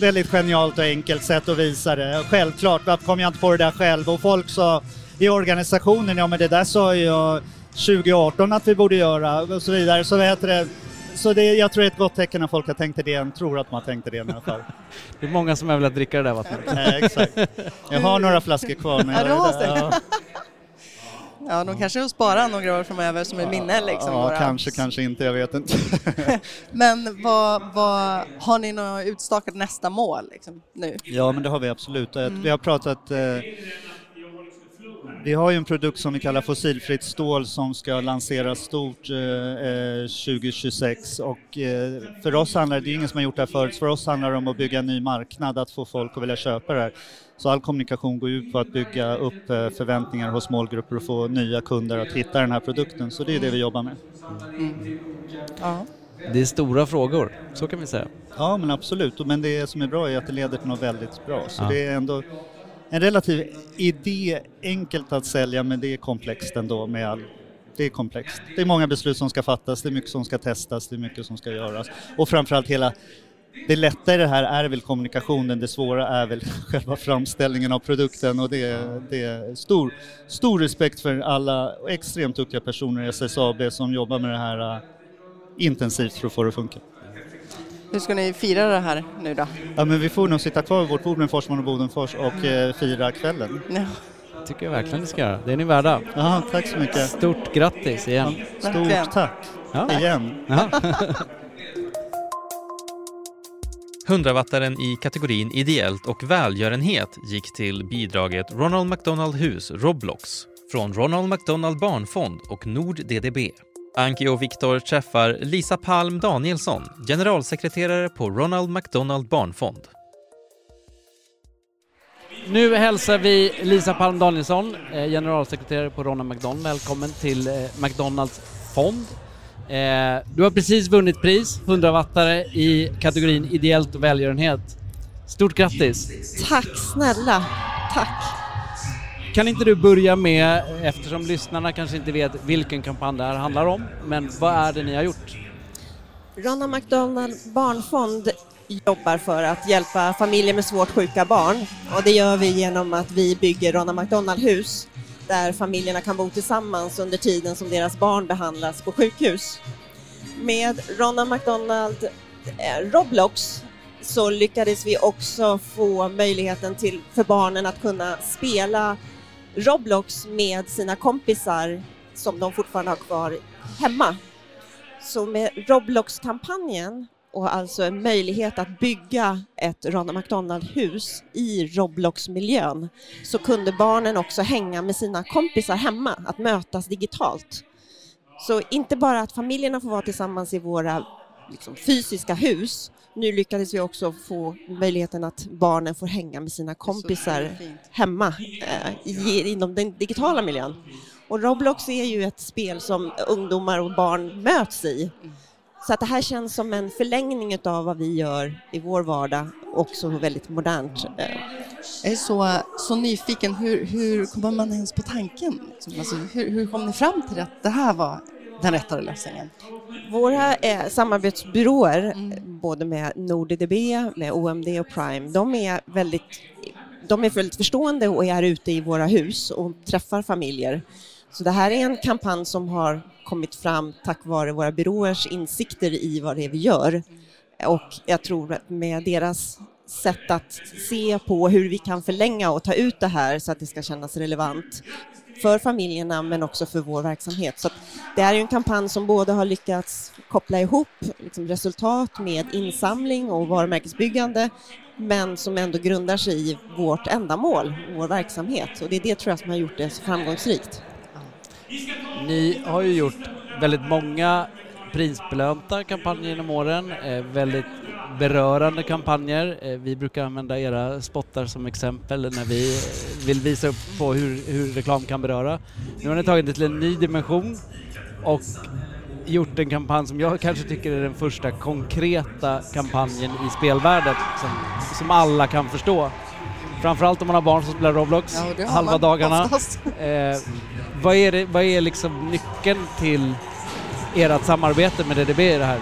väldigt genialt och enkelt sätt att visa det. Självklart, varför kom jag inte på det där själv? Och folk sa i organisationen, ja men det där sa jag 2018 att vi borde göra och så vidare. Så vet det, så det, jag tror det är ett gott tecken när folk har tänkt idén, tror att man har tänkt idén i alla fall. *laughs* Det är många som har velat dricka det där vattnet. Nej, exakt. Jag har några flaskor kvar. Men Ja, du har jag, det. ja, Ja, de kanske sparar några år framöver som ett minne liksom. ja, bara. kanske, kanske inte, jag vet inte. *laughs* Men vad, vad, har ni något utstakat nästa mål liksom, nu? Ja, men det har vi absolut. Eh, Mm. Vi har pratat... Eh, vi har ju en produkt som vi kallar fossilfritt stål som ska lanseras stort eh, eh, 2026 och eh, för oss handlar det, det är ingen som har gjort det här förut, för oss handlar det om att bygga en ny marknad, att få folk att vilja köpa det här. Så all kommunikation går ut på att bygga upp eh, förväntningar hos målgrupper och få nya kunder att hitta den här produkten, så det är det vi jobbar med. Ja. Det är stora frågor, så kan vi säga. Ja, men absolut. Men det som är bra är att det leder till något väldigt bra. Så Ja. det är ändå en relativ idé, enkelt att sälja, men det är komplext ändå med all det är komplext. Det är många beslut som ska fattas, det är mycket som ska testas, det är mycket som ska göras. Och framförallt hela det lätta i det här är väl kommunikationen, det svåra är väl *laughs* själva framställningen av produkten och det är, det är stor, stor respekt för alla extremt duktiga personer i SSAB som jobbar med det här äh, intensivt för att få det att funka. Hur ska ni fira det här nu då? Ja, men vi får nog sitta kvar vid vårt bord med Forsman och Bodenfors och eh, fira kvällen. Ja. tycker jag verkligen ni ska göra. Det är ni värda. Ja, tack så mycket. Stort grattis igen. Verkligen. Stort tack Ja. igen. *laughs* Hundravattaren i kategorin ideellt och välgörenhet gick till bidraget Ronald McDonald Hus Roblox från Ronald McDonald Barnfond och Nord DDB. Anki och Viktor träffar Lisa Palm Danielsson, generalsekreterare på Ronald McDonald Barnfond. Nu hälsar vi Lisa Palm Danielsson, eh, generalsekreterare på Ronald McDonald. Välkommen till eh, McDonalds fond. Eh, Du har precis vunnit pris, 100-wattare i kategorin ideellt och välgörenhet. Stort grattis! Tack snälla. Tack. Kan inte du börja med, eftersom lyssnarna kanske inte vet vilken kampanj det här handlar om, men vad är det ni har gjort? Ronald McDonald Barnfond jobbar för att hjälpa familjer med svårt sjuka barn och det gör vi genom att vi bygger Ronald McDonald hus där familjerna kan bo tillsammans under tiden som deras barn behandlas på sjukhus. Med Ronald McDonald eh, Roblox så lyckades vi också få möjligheten till, för barnen att kunna spela Roblox med sina kompisar som de fortfarande har kvar hemma. Så med Roblox-kampanjen och alltså en möjlighet att bygga ett Ronald McDonald-hus i Roblox-miljön så kunde barnen också hänga med sina kompisar hemma, att mötas digitalt. Så inte bara att familjerna får vara tillsammans i våra liksom, fysiska hus, nu lyckades vi också få möjligheten att barnen får hänga med sina kompisar hemma eh, i, inom den digitala miljön. Och Roblox är ju ett spel som ungdomar och barn möts i. Så att det här känns som en förlängning av vad vi gör i vår vardag, också väldigt modernt. Eh, Jag är så, så nyfiken, hur, hur kommer man ens på tanken? Alltså, hur, hur kom ni fram till att det här var den rätta lösningen? Våra eh, samarbetsbyråer, eh, både med NordDB, med OMD och Prime, de är väldigt de är väldigt förstående och är ute i våra hus och träffar familjer. Så det här är en kampanj som har kommit fram tack vare våra byråers insikter i vad det är vi gör. Och jag tror att med deras sätt att se på hur vi kan förlänga och ta ut det här så att det ska kännas relevant för familjerna men också för vår verksamhet. Så det är en kampanj som både har lyckats koppla ihop liksom resultat med insamling och varumärkesbyggande men som ändå grundar sig i vårt ändamål, vår verksamhet och det är det tror jag som har gjort det så framgångsrikt. Ni har ju gjort väldigt många prisbelönta kampanjer genom åren, eh, väldigt berörande kampanjer. Eh, vi brukar använda era spottar som exempel när vi eh, vill visa upp på hur, hur reklam kan beröra. Nu har ni tagit det till en ny dimension och gjort en kampanj som jag kanske tycker är den första konkreta kampanjen i spelvärlden som, som alla kan förstå. Framförallt om man har barn som spelar Roblox Ja, halva dagarna. *laughs* Eh, vad, är det, vad är liksom nyckeln till ert samarbete med DDB i det här?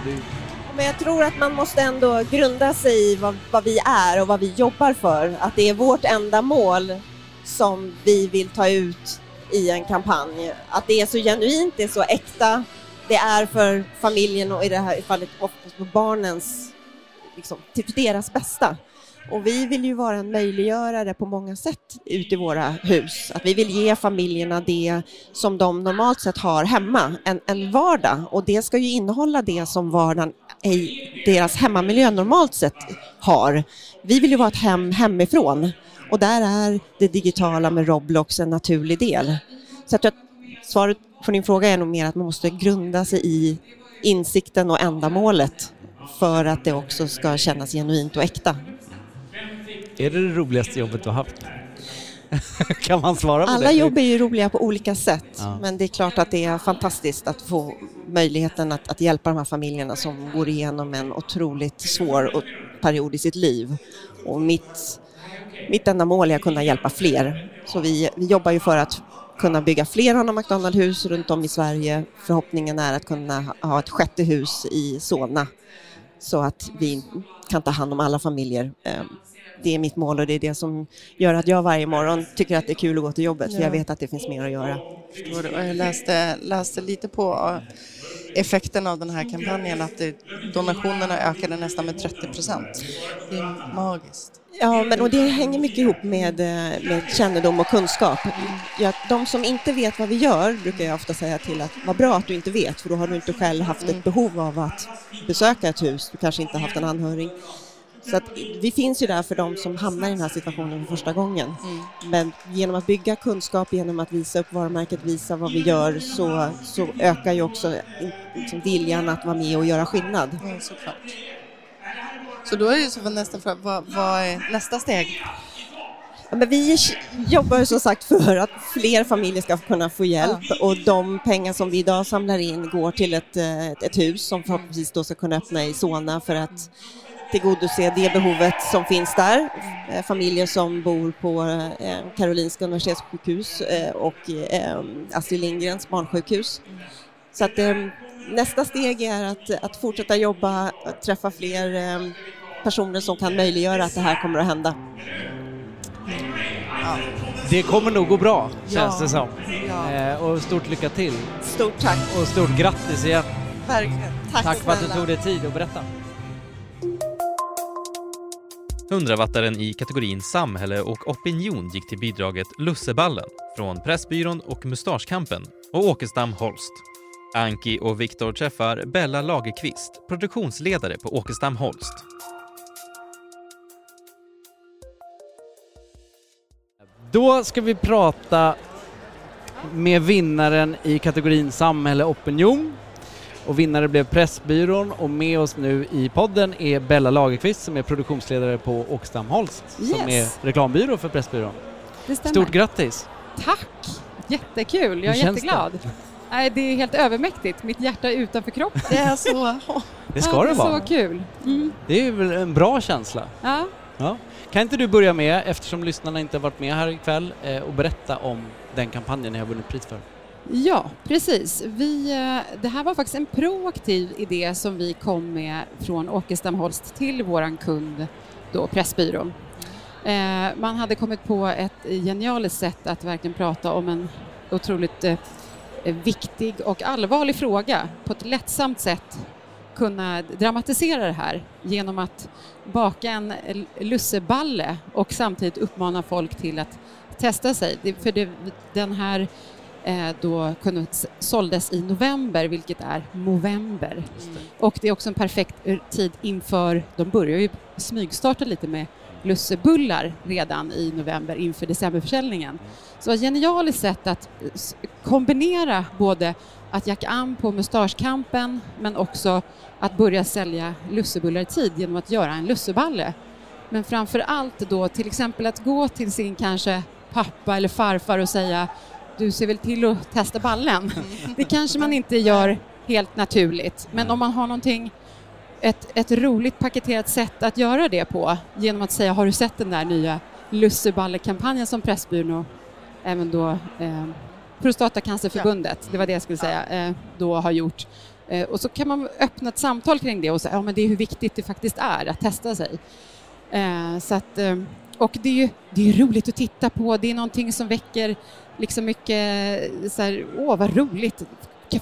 Men jag tror att man måste ändå grunda sig i vad, vad vi är och vad vi jobbar för. Att det är vårt enda mål som vi vill ta ut i en kampanj. Att det är så genuint, det är så äkta. Det är för familjen och i det här fallet oftast för barnens, liksom, till deras bästa. Och vi vill ju vara en möjliggörare på många sätt ute i våra hus. Att vi vill ge familjerna det som de normalt sett har hemma, en, en vardag. Och det ska ju innehålla det som vardagen i deras hemmamiljö normalt sett har. Vi vill ju vara ett hem hemifrån och där är det digitala med Roblox en naturlig del. Så jag tror att svaret på din fråga är nog mer att man måste grunda sig i insikten och ändamålet för att det också ska kännas genuint och äkta är det det roligaste jobbet du har haft? *laughs* kan man svara på det? Alla jobb är ju roliga på olika sätt, Ja. men det är klart att det är fantastiskt att få möjligheten att, att hjälpa de här familjerna som går igenom en otroligt svår period i sitt liv. Och mitt, mitt enda mål är att kunna hjälpa fler. Så vi, vi jobbar ju för att kunna bygga fler Ronald McDonald-hus runt om i Sverige. Förhoppningen är att kunna ha- ha ett sjätte hus i Solna så att vi kan ta hand om alla familjer. Det är mitt mål och det är det som gör att jag varje morgon tycker att det är kul att gå till jobbet för Ja. jag vet att det finns mer att göra. Jag läste, läste lite på eh, effekten av den här kampanjen att det, donationerna ökade nästan med 30 procent. Det är magiskt. Ja, men och det hänger mycket ihop med, eh, med kännedom och kunskap. Ja, de som inte vet vad vi gör brukar jag ofta säga till att vad bra att du inte vet för då har du inte själv haft ett behov av att besöka ett hus. Du kanske inte haft en anhörig. Så att vi finns ju där för de som hamnar i den här situationen för första gången. Men genom att bygga kunskap, genom att visa upp varumärket, visa vad vi gör så, så ökar ju också liksom viljan att vara med och göra skillnad. Ja, såklart. Så då är det så nästa fråga, vad, vad är nästa steg? Ja, men vi jobbar som sagt för att fler familjer ska kunna få hjälp och de pengar som vi idag samlar in går till ett, eh, ett, ett hus som förhoppningsvis då ska kunna öppna i Solna för att tillgodose det behovet som finns där. Eh, Familjer som bor på eh, Karolinska universitetssjukhus eh, och Astrid Lindgrens barnsjukhus. Så att nästa steg är att, att fortsätta jobba, att träffa fler personer som kan möjliggöra att det här kommer att hända. Det kommer nog gå bra, känns Ja. det som. Ja. Och stort lycka till. Stort tack. Och stort grattis igen. Verkligen. Tack för att du tog dig tid att berätta. 100-wattaren i kategorin samhälle och opinion gick till bidraget Lusseballen från Pressbyrån och Mustaschkampen och Åkestam Holst. Anki och Viktor träffar Bella Lagerqvist, produktionsledare på Åkestam Holst. Då ska vi prata med vinnaren i kategorin samhälle och opinion. Och vinnare blev Pressbyrån och med oss nu i podden är Bella Lagerqvist som är produktionsledare på Åkstam Holst som Yes. är reklambyrå för Pressbyrån. Det stämmer. Stort grattis! Tack! Jättekul, jag är jätteglad. Nej, det är helt övermäktigt, mitt hjärta är utanför kroppen. Det är så. Det ska ja, det är vara. så kul. Mm. Det är väl en bra känsla? Ja. Ja. Kan inte du börja med, eftersom lyssnarna inte har varit med här ikväll, eh, och berätta om den kampanjen ni har vunnit pris för? Ja, precis. Vi, eh, det här var faktiskt en proaktiv idé som vi kom med från Åkestam Holst till vår kund, då Pressbyrån. Eh, man hade kommit på ett genialiskt sätt att verkligen prata om en otroligt eh, viktig och allvarlig fråga på ett lättsamt sätt kunna dramatisera det här genom att baka en lusseballe och samtidigt uppmana folk till att testa sig. För det, den här då kunde, såldes i november, vilket är november. Och det är också en perfekt eh, tid inför, de börjar ju smygstarta lite med lussebullar redan i november inför decemberförsäljningen. Så det var ett genialiskt sätt att eh, kombinera både att jacka an på mustaschkampen men också att börja sälja lussebullar i tid genom att göra en lusseballe. Men framför allt då till exempel att gå till sin kanske pappa eller farfar och säga du ser väl till att testa ballen. Det kanske man inte gör helt naturligt men om man har någonting ett, ett roligt paketerat sätt att göra det på genom att säga har du sett den där nya lusseballekampanjen som Pressbyrån och även då eh, Prostatacancerförbundet, det var det jag skulle säga, eh, då har gjort. Eh, och så kan man öppna ett samtal kring det och säga ja, men det är hur viktigt det faktiskt är att testa sig. Eh, så att, eh, och det är ju det är roligt att titta på, det är någonting som väcker liksom mycket så här, åh vad roligt,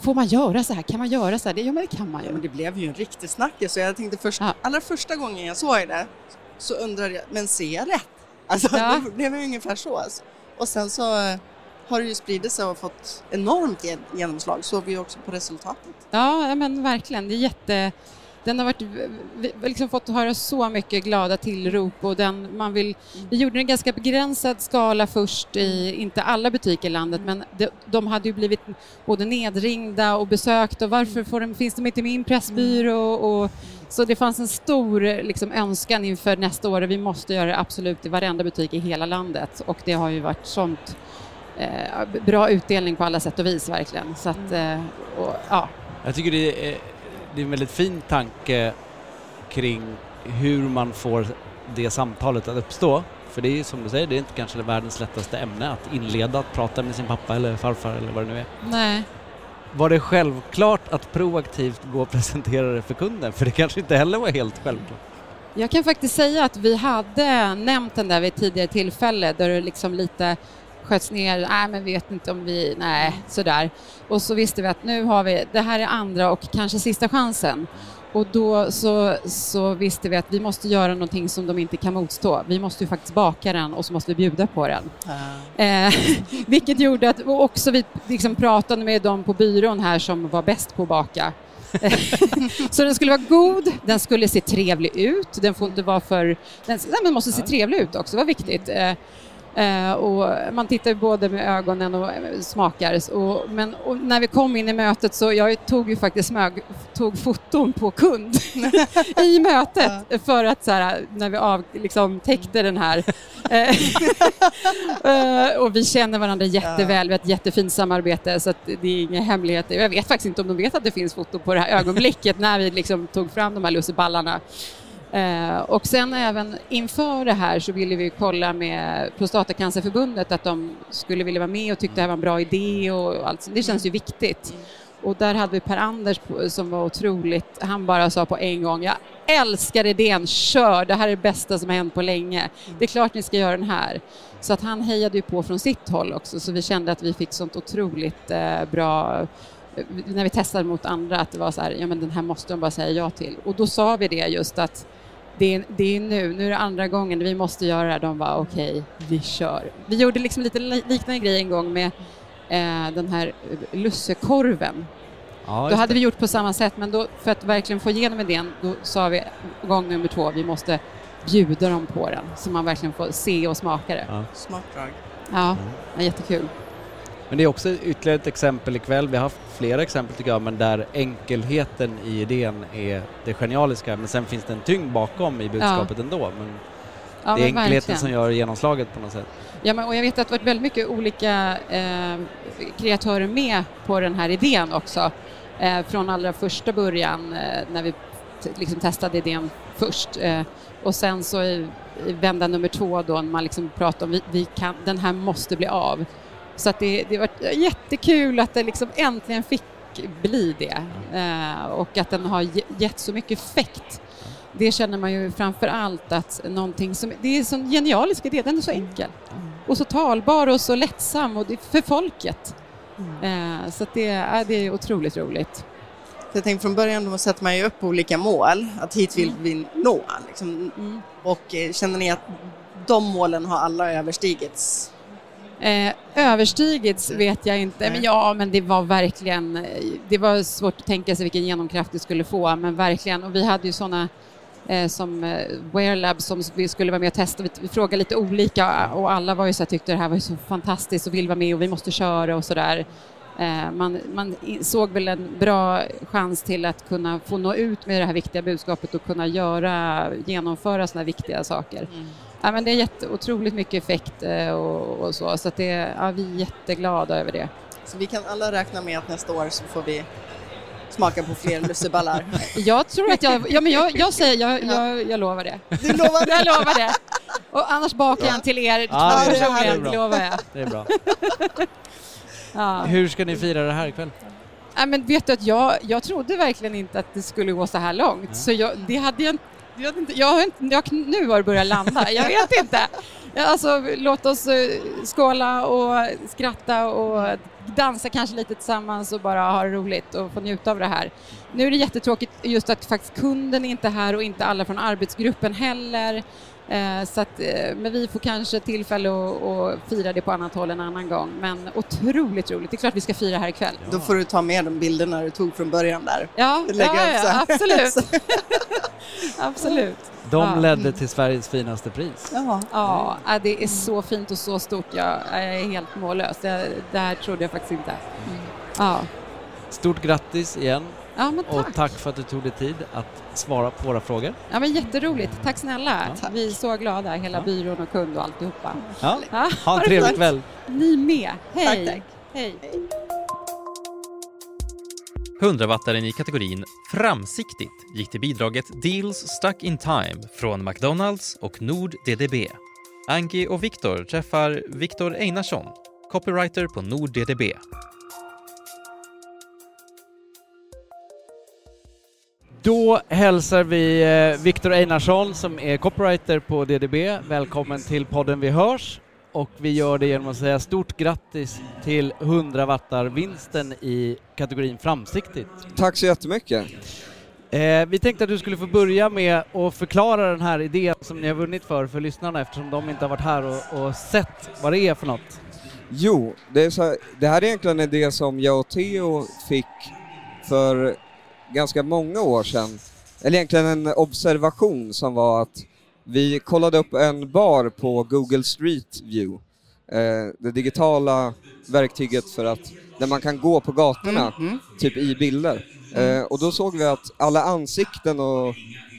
får man göra så här, kan man göra så här? Det, ja men det kan man ju. Ja, men det blev ju en riktig snackis så jag tänkte först, allra första gången jag såg det så undrade jag, men ser jag rätt? Alltså Ja. det blev ju ungefär så. Alltså. Och sen så eh, har det ju spridit sig och fått enormt gen- genomslag, såg vi också på resultatet. Ja, ja, men verkligen. Det är jätte... Den har varit, vi har liksom fått höra så mycket glada tillrop och den, man vill, vi gjorde en ganska begränsad skala först i, inte alla butiker i landet, men de, de hade ju blivit både nedringda och besökt och varför får de, finns de inte med i min pressbyrå? Och, så det fanns en stor liksom, önskan inför nästa år och vi måste göra det absolut i varenda butik i hela landet och det har ju varit sånt eh, bra utdelning på alla sätt och vis verkligen. Så att, eh, och, ja. Jag tycker det är, det är en väldigt fin tanke kring hur man får det samtalet att uppstå. För det är som du säger, det är inte kanske världens lättaste ämne att inleda att prata med sin pappa eller farfar eller vad det nu är. Nej. Var det självklart att proaktivt gå och presentera det för kunden? För det kanske inte heller var helt självklart. Jag kan faktiskt säga att vi hade nämnt den där vid ett tidigare tillfälle där det liksom lite sköts ner, nej men vet inte om vi, nej sådär. Och så visste vi att nu har vi, det här är andra och kanske sista chansen. Och då så, så visste vi att vi måste göra någonting som de inte kan motstå. Vi måste ju faktiskt baka den och så måste vi bjuda på den. Eh, *laughs* vilket gjorde att och också vi liksom pratade med dem på byrån här som var bäst på att baka. *laughs* så den skulle vara god, den skulle se trevlig ut, den får inte vara för... Den, men måste se trevlig ut också, det var viktigt. Eh, och man tittar både med ögonen och eh, smakar. Och, men och när vi kom in i mötet så jag tog ju faktiskt smög, tog foton på kund *laughs* i mötet för att så här, när vi av, liksom, täckte den här eh, *laughs* Eh, och vi känner varandra jätteväl, vi har ett jättefint samarbete så det är inga hemligheter. Jag vet faktiskt inte om de vet att det finns foto på det här ögonblicket när vi liksom tog fram de här lusseballarna. Eh, och sen även inför det här så ville vi kolla med Prostatacancerförbundet att de skulle vilja vara med och tyckte det här var en bra idé och allt. Det känns ju viktigt. Och där hade vi Per-Anders som var otroligt, han bara sa på en gång, jag älskar idén, kör, det här är det bästa som har hänt på länge. Det är klart ni ska göra den här. Så att han hejade ju på från sitt håll också, så vi kände att vi fick sånt otroligt eh, bra eh, när vi testade mot andra att det var så här, ja men den här måste de bara säga ja till. Och då sa vi det just att det är, det är nu, nu är det andra gången vi måste göra det här. De var okej, vi kör. Vi gjorde liksom lite li- liknande grej en gång med eh, den här lussekorven. Ja, då hade det. vi gjort på samma sätt, men då, för att verkligen få igenom idén, då sa vi gång nummer två, vi måste bjuda dem på den, så man verkligen får se och smaka det. Ja. Smart drag. Ja, ja jättekul. Men det är också ytterligare ett exempel ikväll. Vi har haft flera exempel tycker jag, men där enkelheten i idén är det genialiska. Men sen finns det en tyngd bakom i budskapet ändå. Men Ja, det är enkelheten verkligen. som gör genomslaget på något sätt. Ja, men, och jag vet att det varit väldigt mycket olika eh, kreatörer med på den här idén också. Eh, från allra första början eh, när vi liksom testade idén först. Eh, och sen så i, i vända nummer två då när man liksom pratar om vi, vi kan, den här måste bli av. Så att det, det varit jättekul att det liksom äntligen fick bli det eh, och att den har ge- gett så mycket effekt. Det känner man ju framför allt att någonting som, det är en sån genialisk idé, den är så enkel och så talbar och så lättsam och det för folket. Eh, så att det, är, det är otroligt roligt. Jag tänkte från början då sätter man ju upp olika mål, att hit vill vi nå. Liksom. Mm. Och eh, känner ni att de målen har alla överstigits? Eh, överstigits vet jag inte, men ja, men det var verkligen, eh, det var svårt att tänka sig vilken genomkraft det skulle få, men verkligen, och vi hade ju sådana eh, som eh, Wear Lab som vi skulle vara med och testa, vi, vi frågade lite olika och alla var ju så här, tyckte det här var så fantastiskt och vill vara med och vi måste köra och sådär. Eh, man, man såg väl en bra chans till att kunna få nå ut med det här viktiga budskapet och kunna göra, genomföra sådana viktiga saker. Ja, men det är jätte, otroligt mycket effekt eh, och, och så, så att det, ja, vi är jätteglada över det. Så vi kan alla räkna med att nästa år så får vi smaka på fler lusseballar. *laughs* Jag tror att jag, ja men jag, jag säger, jag, jag, jag lovar det. Du lovar det? Jag lovar det. Och annars bakar jag en till er Ja, det personligen, Det bra. lovar jag. Det är bra. *laughs* Ja. Hur ska ni fira det här ikväll? Nej, men vet du att jag, jag trodde verkligen inte att det skulle gå så här långt, så jag, det hade jag, jag, hade inte, jag, har inte, jag Nu har det börjat landa, jag vet inte. Ja, Alltså, låt oss eh, skåla och skratta och dansa kanske lite tillsammans och bara ha det roligt och få njuta av det här. Nu är det jättetråkigt just att faktiskt kunden är inte här och inte alla från arbetsgruppen heller. Eh, Så att, eh, men vi får kanske tillfälle att, att fira det på annat håll en annan gång. Men otroligt roligt, det är klart vi ska fira här ikväll. Då får du ta med de bilderna du tog från början där. Ja, Lägga ja, ja absolut. *laughs* *laughs* absolut. De Ja. ledde till Sveriges finaste pris. Ja. Ja, ja, det är så fint och så stort. Jag, är helt mållös. Det, det här trodde jag faktiskt inte. Ja, Stort grattis igen ja men och tack. tack för att du tog dig tid att svara på våra frågor. Ja, men jätteroligt. Tack snälla. Ja. Vi är så glada, hela Ja. byrån och kund och alltihopa. Ja. Ja, Ha en trevlig kväll. Ni med. Hej. Tack, tack. Hej. 100-wattaren i kategorin Framsiktigt gick till bidraget Deals Stuck in Time från McDonalds och Nord DDB. Anki och Viktor träffar Viktor Einarsson, copywriter på Nord DDB. Då hälsar vi eh, Viktor Einarsson som är copywriter på DDB. Välkommen till podden Vi hörs. Och vi gör det genom att säga stort grattis till 100 wattar-vinsten i kategorin Framsiktigt. Tack så jättemycket. Eh, vi tänkte att du skulle få börja med att förklara den här idén som ni har vunnit för, för lyssnarna eftersom de inte har varit här och, och sett vad det är för något. Jo, det, här, det här är egentligen en idé som jag och Theo fick för ganska många år sedan. Eller egentligen en observation som var att vi kollade upp en bar på Google Street View. Eh, det digitala verktyget för att, där man kan gå på gatorna, Mm. typ i bilder. Eh, och då såg vi att alla ansikten och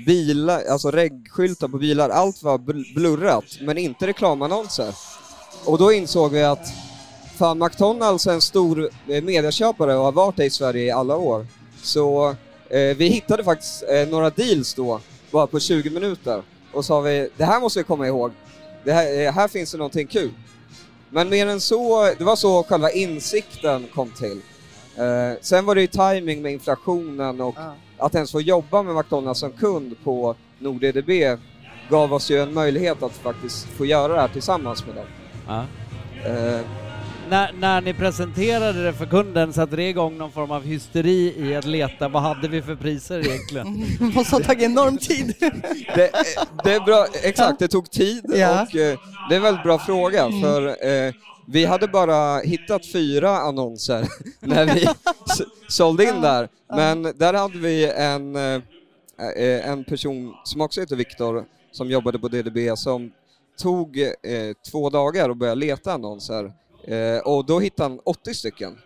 bilar, alltså regskyltar på bilar, allt var bl- blurrat, men inte reklamannonser. Och då insåg vi att fan, McDonalds är en stor eh, medieköpare och har varit det i Sverige i alla år. Så eh, vi hittade faktiskt eh, några deals då, bara på 20 minuter. Och sa vi, det här måste vi komma ihåg. Det här, eh, här finns det någonting kul. Men mer än så, det var så själva insikten kom till. Eh, sen var det ju timing med inflationen och Ja. att ens få jobba med McDonalds som kund på NordEDB gav oss ju en möjlighet att faktiskt få göra det här tillsammans med dem. Ja. Eh, När, när ni presenterade det för kunden satte det igång någon form av hysteri i att leta vad hade vi för priser egentligen? Det *laughs* måste ha tagit enorm tid. *laughs* det, det är bra, exakt, det tog tid Ja. och eh, det är en väldigt bra fråga Mm. för eh, vi hade bara hittat fyra annonser *laughs* när vi sålde in där. Men där hade vi en, eh, eh, en person som också heter Viktor som jobbade på DDB som tog eh, två dagar och började leta annonser och då hittade han 80 stycken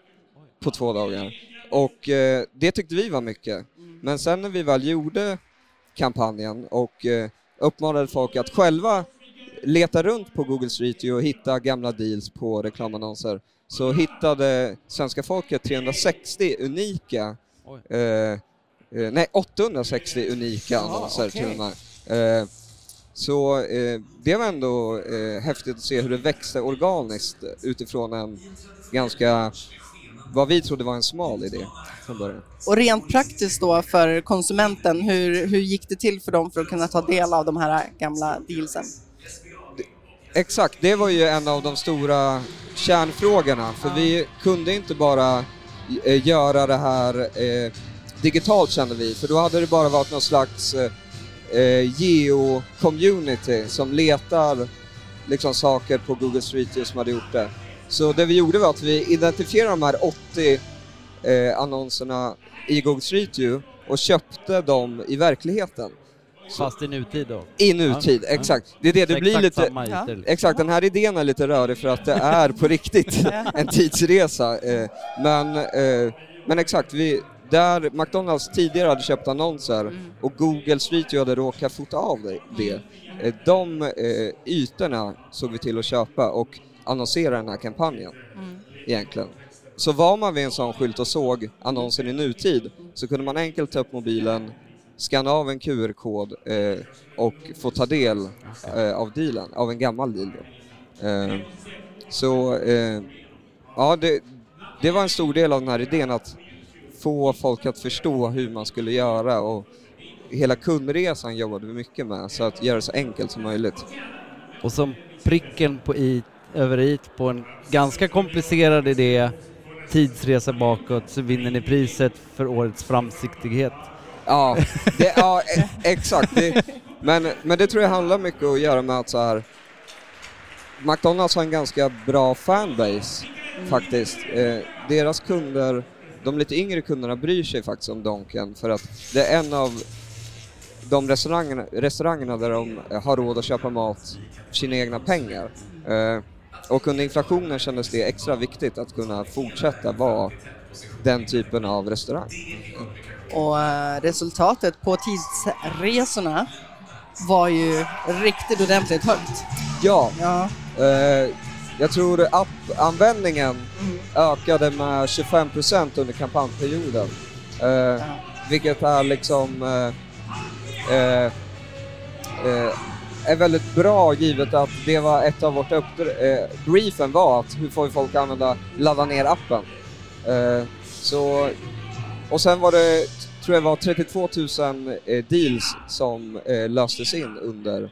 på två dagar. Och eh, det tyckte vi var mycket. Men sen när vi väl gjorde kampanjen och eh, uppmanade folk att själva leta runt på Google Street View och hitta gamla deals på reklamannonser så hittade svenska folket 360 unika, eh, eh, nej 860 unika annonser till och med. Eh, så eh, det var ändå eh, häftigt att se hur det växte organiskt utifrån en ganska, vad vi trodde var en smal idé från början. Och rent praktiskt då för konsumenten, hur, hur gick det till för dem för att kunna ta del av de här gamla dealsen? Exakt, det var ju en av de stora kärnfrågorna, för vi kunde inte bara eh, göra det här eh, digitalt kände vi, för då hade det bara varit någon slags eh, geo-community som letar liksom saker på Google Street View som hade gjort det. Så det vi gjorde var att vi identifierade de här 80 eh, annonserna i Google Street View och köpte dem i verkligheten. Fast i nutid då? I nutid, Ja. exakt. Det är det, det Så blir exakt lite... liksom. Exakt, den här idén är lite rörig för att det är på riktigt *laughs* en tidsresa. Eh, men, eh, men exakt, vi, där McDonalds tidigare hade köpt annonser och Google Street View hade råkat fota av det, det eh, de eh, ytorna såg vi till att köpa och annonsera den här kampanjen egentligen. Så var man vid en sån skylt och såg annonsen i nutid så kunde man enkelt ta upp mobilen, scanna av en QR-kod eh, och få ta del eh, av dealen, av en gammal deal. Eh, så eh, ja, det, det var en stor del av den här idén att få folk att förstå hur man skulle göra och hela kundresan jobbade vi mycket med, så att göra det så enkelt som möjligt. Och som pricken på i, över i på en ganska komplicerad idé, tidsresa bakåt, så vinner ni priset för årets framsiktighet. Ja, det, ja e- exakt. Det, men, men det tror jag handlar mycket att göra med att så här, McDonalds har en ganska bra fanbase faktiskt. Eh, deras kunder, de lite yngre kunderna bryr sig faktiskt om Donken för att det är en av de restaurangerna, restaurangerna där de har råd att köpa mat för sina egna pengar. Eh, och under inflationen kändes det extra viktigt att kunna fortsätta vara den typen av restaurang. Och eh, resultatet på tidsresorna var ju riktigt ordentligt högt. Ja, Ja. eh, jag tror appanvändningen ökade med 25% under kampanjperioden. Eh, Vilket är liksom eh, eh, eh, är väldigt bra givet att det var ett av vårt uppdrag, eh, briefen var att hur får vi folk att använda, ladda ner appen. Eh, så, och sen var det, tror jag var 32 000 eh, deals som eh, löstes in under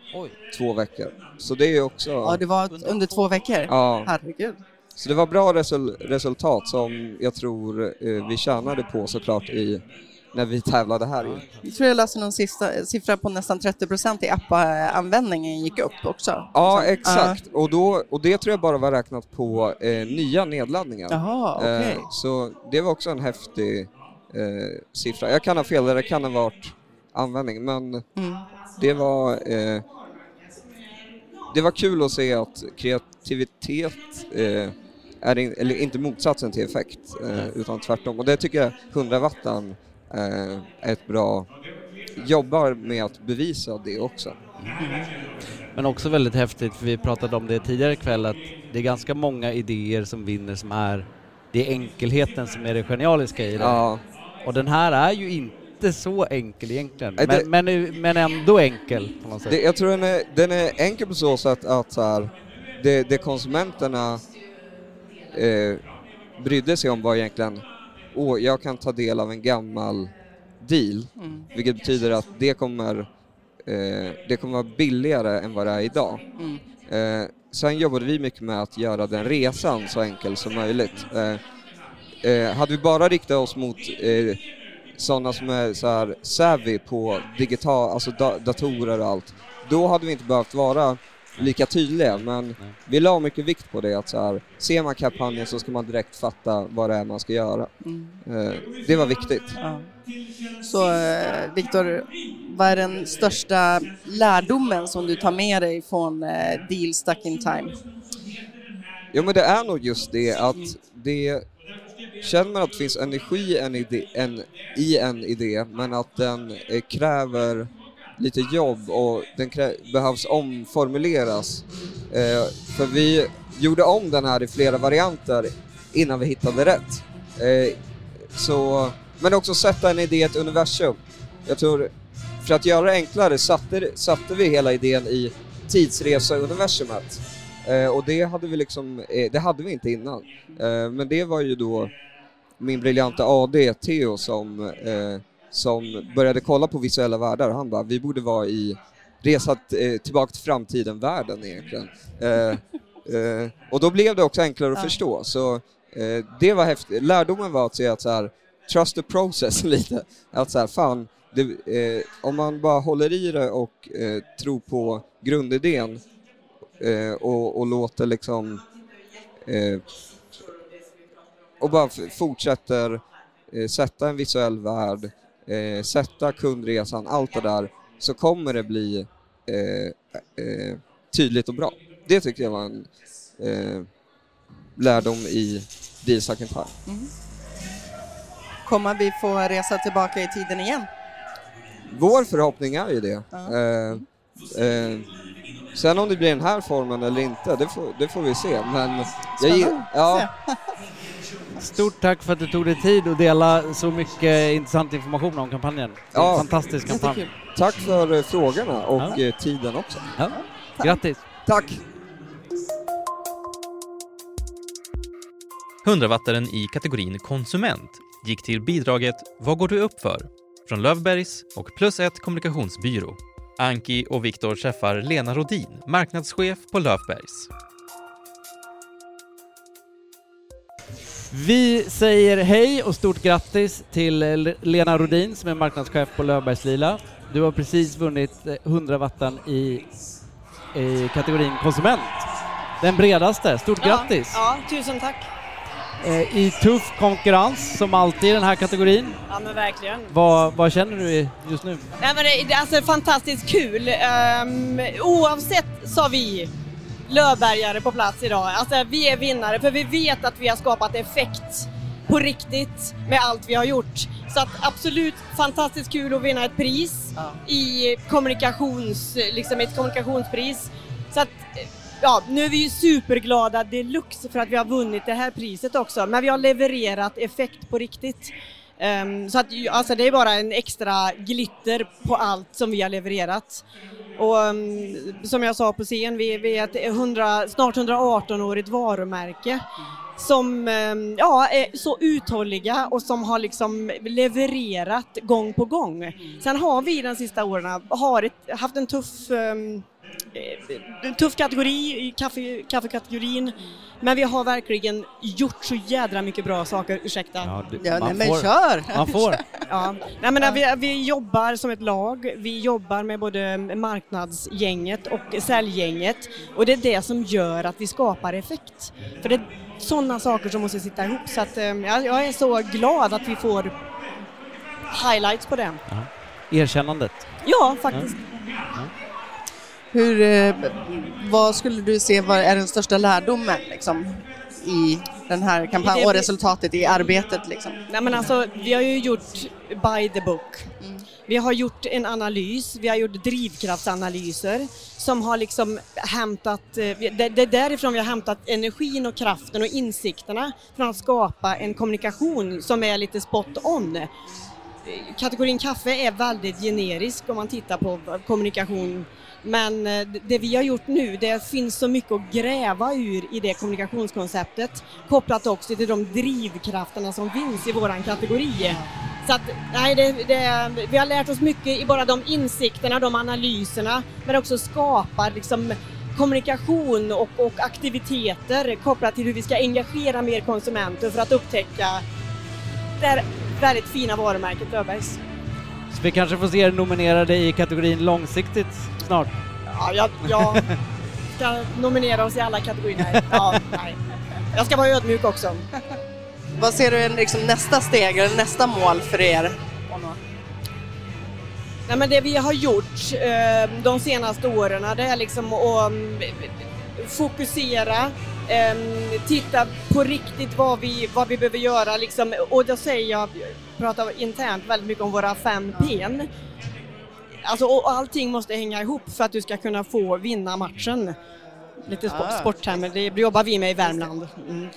två veckor. Så det är ju också... ja, det var under två veckor. Ja. Herregud. Så det var bra resul resultat som jag tror eh, vi tjänade på såklart i, när vi tävlade här. Jag tror jag läste någon sista, siffra på nästan 30 procent i appanvändningen gick upp också. Ja, Så- exakt. Och, då, och det tror jag bara var räknat på eh, nya nedladdningar. Jaha, okej. eh, så det var också en häftig eh, siffra. Jag kan ha fel, det kan ha varit användning, men Mm. det var eh, det var kul att se att kreativitet eh, är in, eller inte motsatsen till effekt, eh, utan tvärtom. Och det tycker jag 100 wattan eh, är ett bra, jobbar med att bevisa det också. Men också väldigt häftigt, för vi pratade om det tidigare ikväll, att det är ganska många idéer som vinner som är, det är enkelheten som är det genialiska i det. Ja. Och den här är ju inte så enkel egentligen, Nej, det- men, men, men ändå enkel på något sätt. Det, jag tror den är, den är enkel på så sätt att så här, det, det konsumenterna eh, brydde sig om var egentligen, åh, jag kan ta del av en gammal deal, Mm. vilket betyder att det kommer, eh, det kommer vara billigare än vad det är idag. Mm. Eh, sen jobbade vi mycket med att göra den resan så enkel som möjligt. Eh, eh, hade vi bara riktat oss mot eh, sådana som är så här savvy på digital, alltså da datorer och allt, då hade vi inte behövt vara lika tydliga, men vi la mycket vikt på det att så här, ser man kampanjen så ska man direkt fatta vad det är man ska göra. Mm. Eh, det var viktigt. Ja. Så eh, Viktor, vad är den största lärdomen som du tar med dig från eh, Deal Stuck in Time? Jo men det är nog just det att det känner man att det finns energi i en idé, en, i en idé men att den eh, kräver lite jobb och den krä, behövs omformuleras. Eh, för vi gjorde om den här i flera varianter innan vi hittade rätt. Eh, så, men också sätta en idé i ett universum. Jag tror, för att göra det enklare satte, satte vi hela idén i tidsresa-universumet. Eh, och det hade vi liksom, eh, det hade vi inte innan. Eh, men det var ju då min briljanta AD, Theo, som, eh, som började kolla på visuella världar. Han bara, vi borde vara i Resa eh, tillbaka till framtiden-världen egentligen. Eh, och då blev det också enklare att Ja. förstå. Så det var häftigt. Lärdomen var att se att så här, trust the process *laughs* lite. Att så här, fan, det, om man bara håller i det och tror på grundidén eh, och, och låter liksom eh, och bara fortsätter eh, sätta en visuell värld, eh, sätta kundresan, allt det där, så kommer det bli eh, eh, tydligt och bra. Det tyckte jag var en lärdom i Deal Second Time. Kommer vi få resa tillbaka i tiden igen? Vår förhoppning är ju det. Ja. Sen om det blir den här formen eller inte, det får, det får vi se. Men jag, ja, Stort tack för att du tog dig tid att dela så mycket intressant information om kampanjen. Ja. fantastisk kampanj. Tack för eh, frågorna och Ja. eh, tiden också. Ja. Grattis! Tack! 100-wattaren i kategorin konsument gick till bidraget Vad går du upp för? från Lövbergs och Plus ett kommunikationsbyrå. Anki och Viktor träffar Lena Rodin, marknadschef på Lövbergs. Vi säger hej och stort grattis till eh, Lena Rodin som är marknadschef på Löfbergs Lila. Du har precis vunnit eh, 100 wattan i, i kategorin konsument. Den bredaste. Stort grattis! Ja, tusen tack. Eh, I tuff konkurrens som alltid i den här kategorin. Ja men verkligen. Vad, vad känner du just nu? Nej, men det, det är alltså fantastiskt kul. Um, oavsett har vi Löfbergare på plats idag. Alltså vi är vinnare för vi vet att vi har skapat effekt på riktigt med allt vi har gjort. Så att absolut fantastiskt kul att vinna ett pris i kommunikations, liksom ett kommunikationspris. Så att Ja, nu är vi ju superglada deluxe för att vi har vunnit det här priset också, men vi har levererat effekt på riktigt. Um, så att alltså det är bara en extra glitter på allt som vi har levererat. Och um, som jag sa på scen, vi, vi är ett 100, snart 118-årigt varumärke som ehm, ja, är så uthålliga och som har liksom levererat gång på gång. Sen har vi de sista åren har ett, haft en tuff en tuff kategori i kaffe, kaffekategorin. Men vi har verkligen gjort så jädra mycket bra saker, ursäkta. Ja, du- Ja, man nej, men får. kör. Man får. *laughs* ja. Nej, men vi, vi jobbar som ett lag, vi jobbar med både marknadsgänget och säljgänget och det är det som gör att vi skapar effekt. För det är sådana saker som måste sitta ihop så att, eh, jag, jag är så glad att vi får highlights på det. Erkännandet. Ja, faktiskt. Hur, eh, vad skulle du se vad är den största lärdomen liksom, i den här kampanjen och resultatet i arbetet? Liksom? Nej men alltså, vi har ju gjort by the book. Vi har gjort en analys, vi har gjort drivkraftsanalyser som har liksom hämtat, eh, det, är därifrån vi har hämtat energin och kraften och insikterna från att skapa en kommunikation som är lite spot on. Kategorin kaffe är väldigt generisk om man tittar på kommunikation men eh, det vi har gjort nu, det finns så mycket att gräva ur i det kommunikationskonceptet kopplat också till de drivkrafterna som finns i våran kategori. Så att, nej, det, det, vi har lärt oss mycket i bara de insikterna, de analyserna, men också skapar liksom kommunikation och, och aktiviteter kopplat till hur vi ska engagera mer konsumenter för att upptäcka det här väldigt fina varumärket Löfbergs. Vi kanske får se er nominerade i kategorin långsiktigt snart. Ja, jag, jag ska nominera oss i alla kategorier. Ja, nej. Jag ska vara ödmjuk också. Vad ser du är liksom nästa steg eller nästa mål för er? Nej, men det vi har gjort eh, de senaste åren det är liksom att mm, fokusera, eh, titta på riktigt vad vi, vad vi behöver göra liksom, och då säger jag, pratar internt väldigt mycket om våra fem P'n. Alltså, och allting måste hänga ihop för att du ska kunna få vinna matchen. Lite sp- Ah. sporttermer, det jobbar vi med i Värmland. Mm.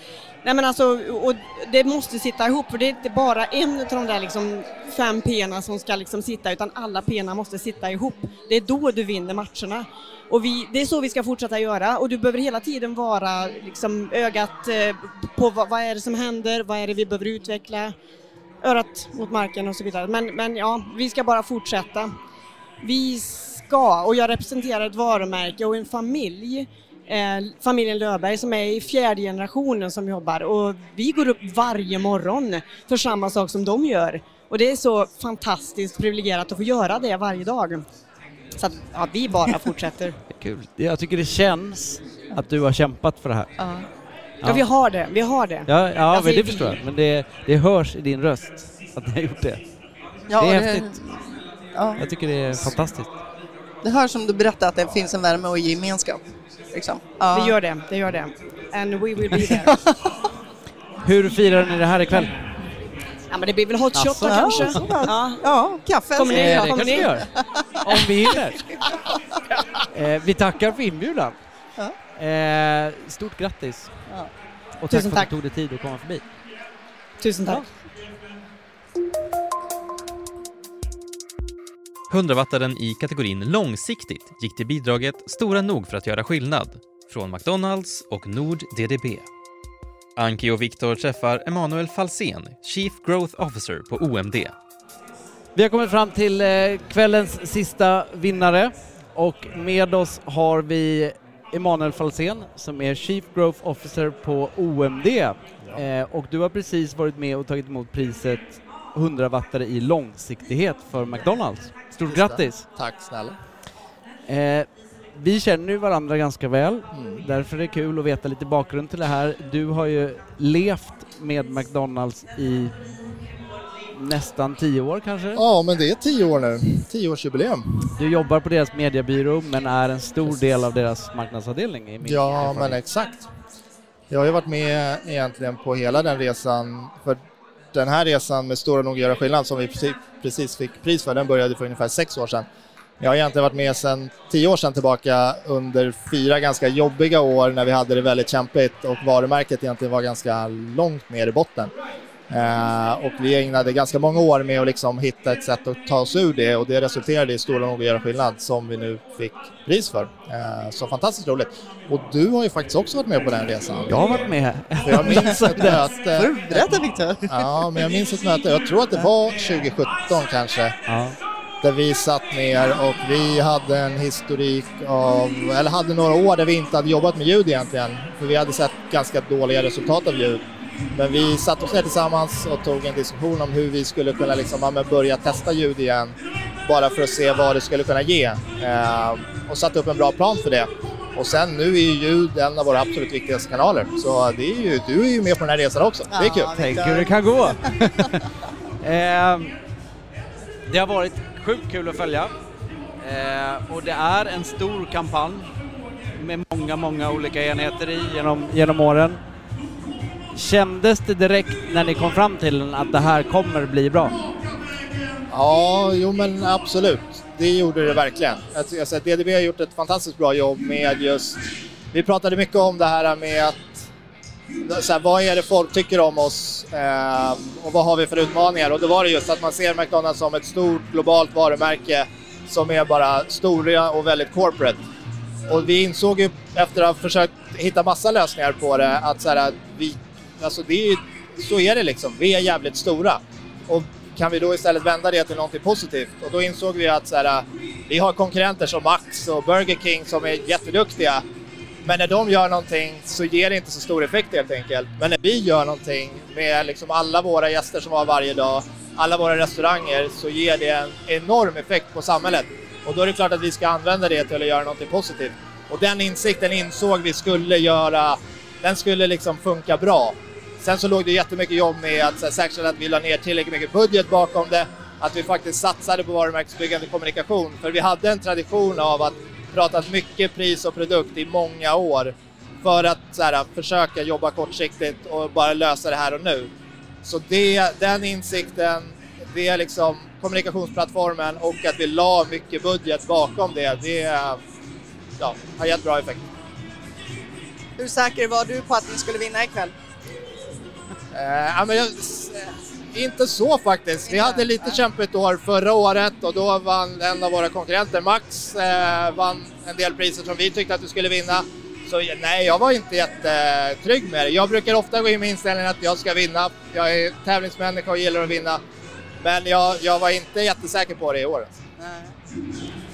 Nej men alltså, och det måste sitta ihop för det är inte bara en av de där liksom fem pena som ska liksom sitta utan alla pena måste sitta ihop. Det är då du vinner matcherna. Och vi, det är så vi ska fortsätta göra och du behöver hela tiden vara liksom ögat eh, på vad, vad är det som händer, vad är det vi behöver utveckla, örat mot marken och så vidare. Men, men ja, vi ska bara fortsätta. Vi ska, och jag representerar ett varumärke och en familj eh, familjen Löfberg som är i fjärde generationen som jobbar och vi går upp varje morgon för samma sak som de gör. Och det är så fantastiskt privilegierat att få göra det varje dag. Så att ja, vi bara *laughs* fortsätter. Kul. Jag tycker det känns att du har kämpat för det här. Ja. Ja, vi har det. Vi har det. Ja, ja Alltså, men det vi- förstår jag. Men det, det hörs i din röst att ni har gjort det. Ja, det är det- häftigt. Ja. Jag tycker det är fantastiskt. Det hörs som du berättade att det finns en värme och gemenskap. Liksom. Ja. Det gör det, det gör det. And we will be there. *laughs* Hur firar ni det här ikväll? ja, men det blir väl hot shot då Ja, kanske? Ja, ja kaffe. Kommer ni? Eh, det Kommer kanske ni? vi gör. Om vi hinner. *laughs* Eh, vi tackar för inbjudan. Eh, stort grattis. Ja. Och tack Tusen för att tack. du tog dig tid att komma förbi. Tusen tack. 100-wattaren i kategorin långsiktigt gick till bidraget Stora nog för att göra skillnad från McDonalds och Nord DDB. Anki och Viktor träffar Emanuel Falsén, Chief Growth Officer på OMD. Vi har kommit fram till eh, kvällens sista vinnare och med oss har vi Emanuel Falsén som är Chief Growth Officer på OMD. Eh, och du har precis varit med och tagit emot priset 100 wattare i långsiktighet för McDonalds. Stort grattis! Tack snälla. Eh, vi känner ju varandra ganska väl, Mm. därför är det kul att veta lite bakgrund till det här. Du har ju levt med McDonalds i nästan tio år kanske? Ja, men det är tio år nu. Tioårsjubileum. Du jobbar på deras mediebyrå men är en stor del av deras marknadsavdelning i min Ja, erfarenhet. men exakt. Jag har ju varit med egentligen på hela den resan. För den här resan med Stora nog göra skillnad som vi precis, fick pris för, den började för ungefär sex år sedan. Jag har egentligen varit med sedan tio år sedan tillbaka under fyra ganska jobbiga år när vi hade det väldigt kämpigt och varumärket egentligen var ganska långt ner i botten. Eh, och vi ägnade ganska många år med att liksom hitta ett sätt att ta oss ur det och det resulterade i Stora nog att göra skillnad som vi nu fick pris för. Eh, så fantastiskt roligt. Och du har ju faktiskt också varit med på den resan. Jag har varit med. För jag minns ett *laughs* möte. Berätta Viktor. Ja, men jag minns ett möte, jag tror att det var 2017 kanske. Ja. Där vi satt ner och vi hade en historik av, eller hade några år där vi inte hade jobbat med ljud egentligen. För vi hade sett ganska dåliga resultat av ljud. Men vi satte oss ner tillsammans och tog en diskussion om hur vi skulle kunna liksom, ja, börja testa ljud igen. Bara för att se vad det skulle kunna ge. Eh, och satte upp en bra plan för det. Och sen nu är ju ljud en av våra absolut viktigaste kanaler. Så det är ju, du är ju med på den här resan också. Det är kul. Tänk hur det kan gå! *laughs* eh, det har varit sjukt kul att följa. Eh, och det är en stor kampanj med många, många olika enheter i genom, genom åren. Kändes det direkt när ni kom fram till den att det här kommer bli bra? Ja, jo men absolut. Det gjorde det verkligen. Jag säga, DDB har gjort ett fantastiskt bra jobb med just... Vi pratade mycket om det här med att... Så här, vad är det folk tycker om oss eh, och vad har vi för utmaningar? Och då var det just att man ser McDonalds som ett stort globalt varumärke som är bara stora och väldigt corporate. Och vi insåg ju efter att ha försökt hitta massa lösningar på det att så här, vi, alltså det är, så är det liksom. Vi är jävligt stora. Och kan vi då istället vända det till någonting positivt? Och då insåg vi att så här, vi har konkurrenter som Max och Burger King som är jätteduktiga. Men när de gör någonting så ger det inte så stor effekt helt enkelt. Men när vi gör någonting med liksom alla våra gäster som har varje dag, alla våra restauranger, så ger det en enorm effekt på samhället. Och då är det klart att vi ska använda det till att göra någonting positivt. Och den insikten insåg vi skulle göra, den skulle liksom funka bra. Sen så låg det jättemycket jobb med att eh, säkerställa att vi la ner tillräckligt mycket budget bakom det, att vi faktiskt satsade på varumärkesbyggande kommunikation. För vi hade en tradition av att prata mycket pris och produkt i många år för att så här, försöka jobba kortsiktigt och bara lösa det här och nu. Så det, den insikten, det är liksom kommunikationsplattformen och att vi la mycket budget bakom det, det ja, har gett bra effekt. Hur säker var du på att ni skulle vinna ikväll? Eh, ja, men jag, inte så faktiskt. Vi hade lite kämpigt år förra året och då vann en av våra konkurrenter, Max, eh, vann en del priser som vi tyckte att vi skulle vinna. Så nej, jag var inte jättetrygg med det. Jag brukar ofta gå in med inställningen att jag ska vinna. Jag är tävlingsmänniska och gillar att vinna. Men jag, jag var inte jättesäker på det i år.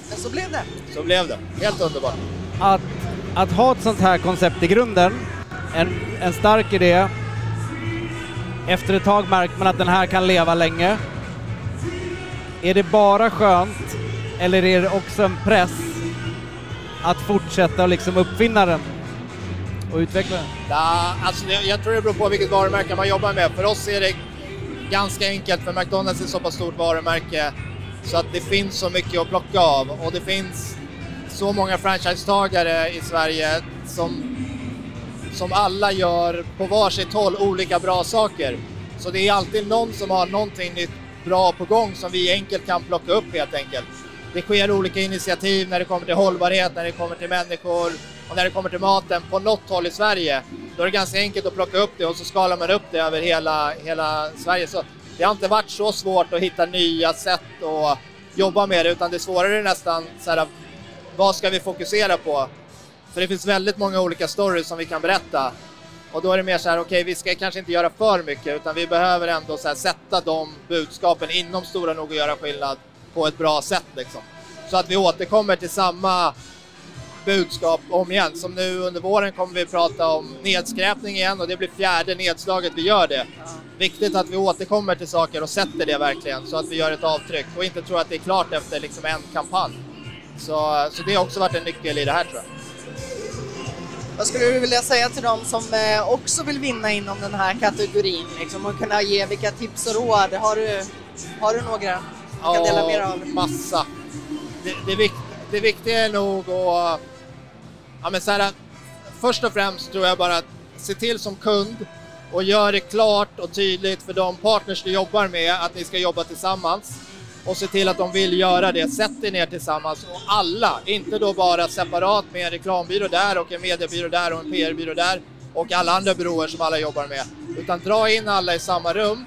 Men så blev det. Så blev det. Helt underbart. Att att ha ett sånt här koncept i grunden, en, en stark idé, efter ett tag märker man att den här kan leva länge. Är det bara skönt eller är det också en press att fortsätta och liksom uppfinna den och utveckla den? Ja, alltså jag tror det beror på vilket varumärke man jobbar med. För oss är det ganska enkelt för McDonalds är ett så pass stort varumärke så att det finns så mycket att plocka av och det finns så många franchisetagare i Sverige som, som alla gör på varsitt håll olika bra saker. Så det är alltid någon som har någonting nytt bra på gång som vi enkelt kan plocka upp helt enkelt. Det sker olika initiativ när det kommer till hållbarhet, när det kommer till människor och när det kommer till maten på något håll i Sverige. Då är det ganska enkelt att plocka upp det och så skalar man upp det över hela, hela Sverige. Så det har inte varit så svårt att hitta nya sätt att jobba med det utan det svårare är nästan så här, vad ska vi fokusera på? För det finns väldigt många olika stories som vi kan berätta och då är det mer så här, okej okay, vi ska kanske inte göra för mycket utan vi behöver ändå så här, sätta de budskapen inom Stora nog och göra skillnad på ett bra sätt liksom. Så att vi återkommer till samma budskap om igen. Som nu under våren kommer vi prata om nedskräpning igen och det blir fjärde nedslaget vi gör det. Viktigt att vi återkommer till saker och sätter det verkligen så att vi gör ett avtryck och inte tror att det är klart efter liksom en kampanj. Så, så det har också varit en nyckel i det här tror jag. Vad skulle du vilja säga till dem som eh, också vill vinna inom den här kategorin liksom, och kunna ge vilka tips och råd? Har du, har du några du kan dela med av? massa. Det, det, vikt, det viktiga är nog att... Ja, men så här, först och främst tror jag bara att se till som kund och gör det klart och tydligt för de partners du jobbar med att ni ska jobba tillsammans och se till att de vill göra det. Sätt er ner tillsammans och alla, inte då bara separat med en reklambyrå där och en mediebyrå där och en PR-byrå där och alla andra byråer som alla jobbar med, utan dra in alla i samma rum,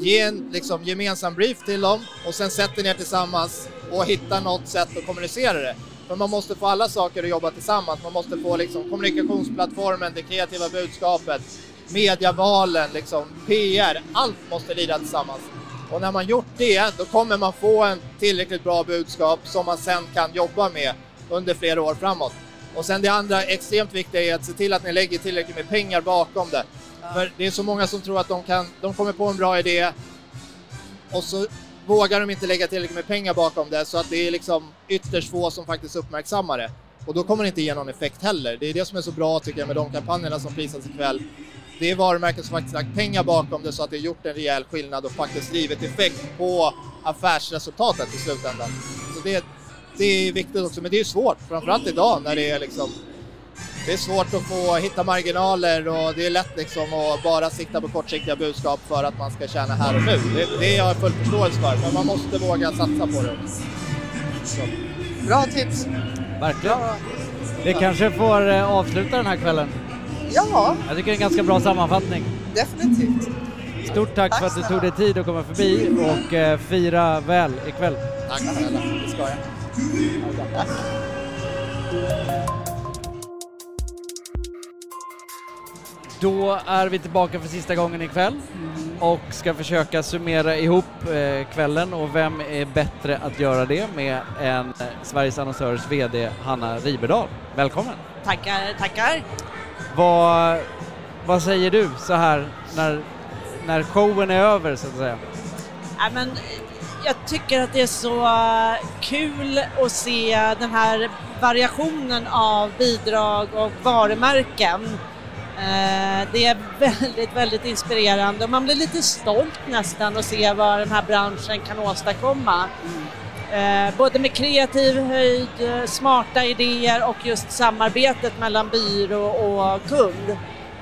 ge en liksom, gemensam brief till dem och sen sätt er ner tillsammans och hitta något sätt att kommunicera det. För man måste få alla saker att jobba tillsammans. Man måste få liksom, kommunikationsplattformen, det kreativa budskapet, medievalen, liksom, PR. Allt måste lida tillsammans. Och när man gjort det, då kommer man få en tillräckligt bra budskap som man sen kan jobba med under flera år framåt. Och sen det andra extremt viktiga är att se till att ni lägger tillräckligt med pengar bakom det. För det är så många som tror att de, kan, de kommer på en bra idé och så vågar de inte lägga tillräckligt med pengar bakom det så att det är liksom ytterst få som faktiskt uppmärksammar det. Och då kommer det inte ge någon effekt heller. Det är det som är så bra tycker jag med de kampanjerna som prisas ikväll det är varumärken som faktiskt lagt pengar bakom det så att det gjort en rejäl skillnad och faktiskt givit effekt på affärsresultatet i slutändan. Så det, det är viktigt också, men det är svårt, framförallt idag när det är liksom det är svårt att få hitta marginaler och det är lätt liksom att bara sikta på kortsiktiga budskap för att man ska tjäna här och nu. Det, det har jag full förståelse för, men man måste våga satsa på det. Så. Bra tips! Verkligen. Vi kanske får eh, avsluta den här kvällen. Ja. Jag tycker det är en ganska bra sammanfattning. Definitivt. Stort tack, tack för att du tog dig tid att komma förbi och eh, fira väl ikväll. Tack snälla, det ska jag. Tack. Då är vi tillbaka för sista gången ikväll och ska försöka summera ihop eh, kvällen och vem är bättre att göra det med än Sveriges Annonsörers VD Hanna Riberdal. Välkommen! Tackar, tackar! Vad, vad säger du så här när, när showen är över så att säga? Ja, men, jag tycker att det är så kul att se den här variationen av bidrag och varumärken. Eh, det är väldigt, väldigt inspirerande och man blir lite stolt nästan att se vad den här branschen kan åstadkomma. Eh, både med kreativ höjd, smarta idéer och just samarbetet mellan byrå och kund.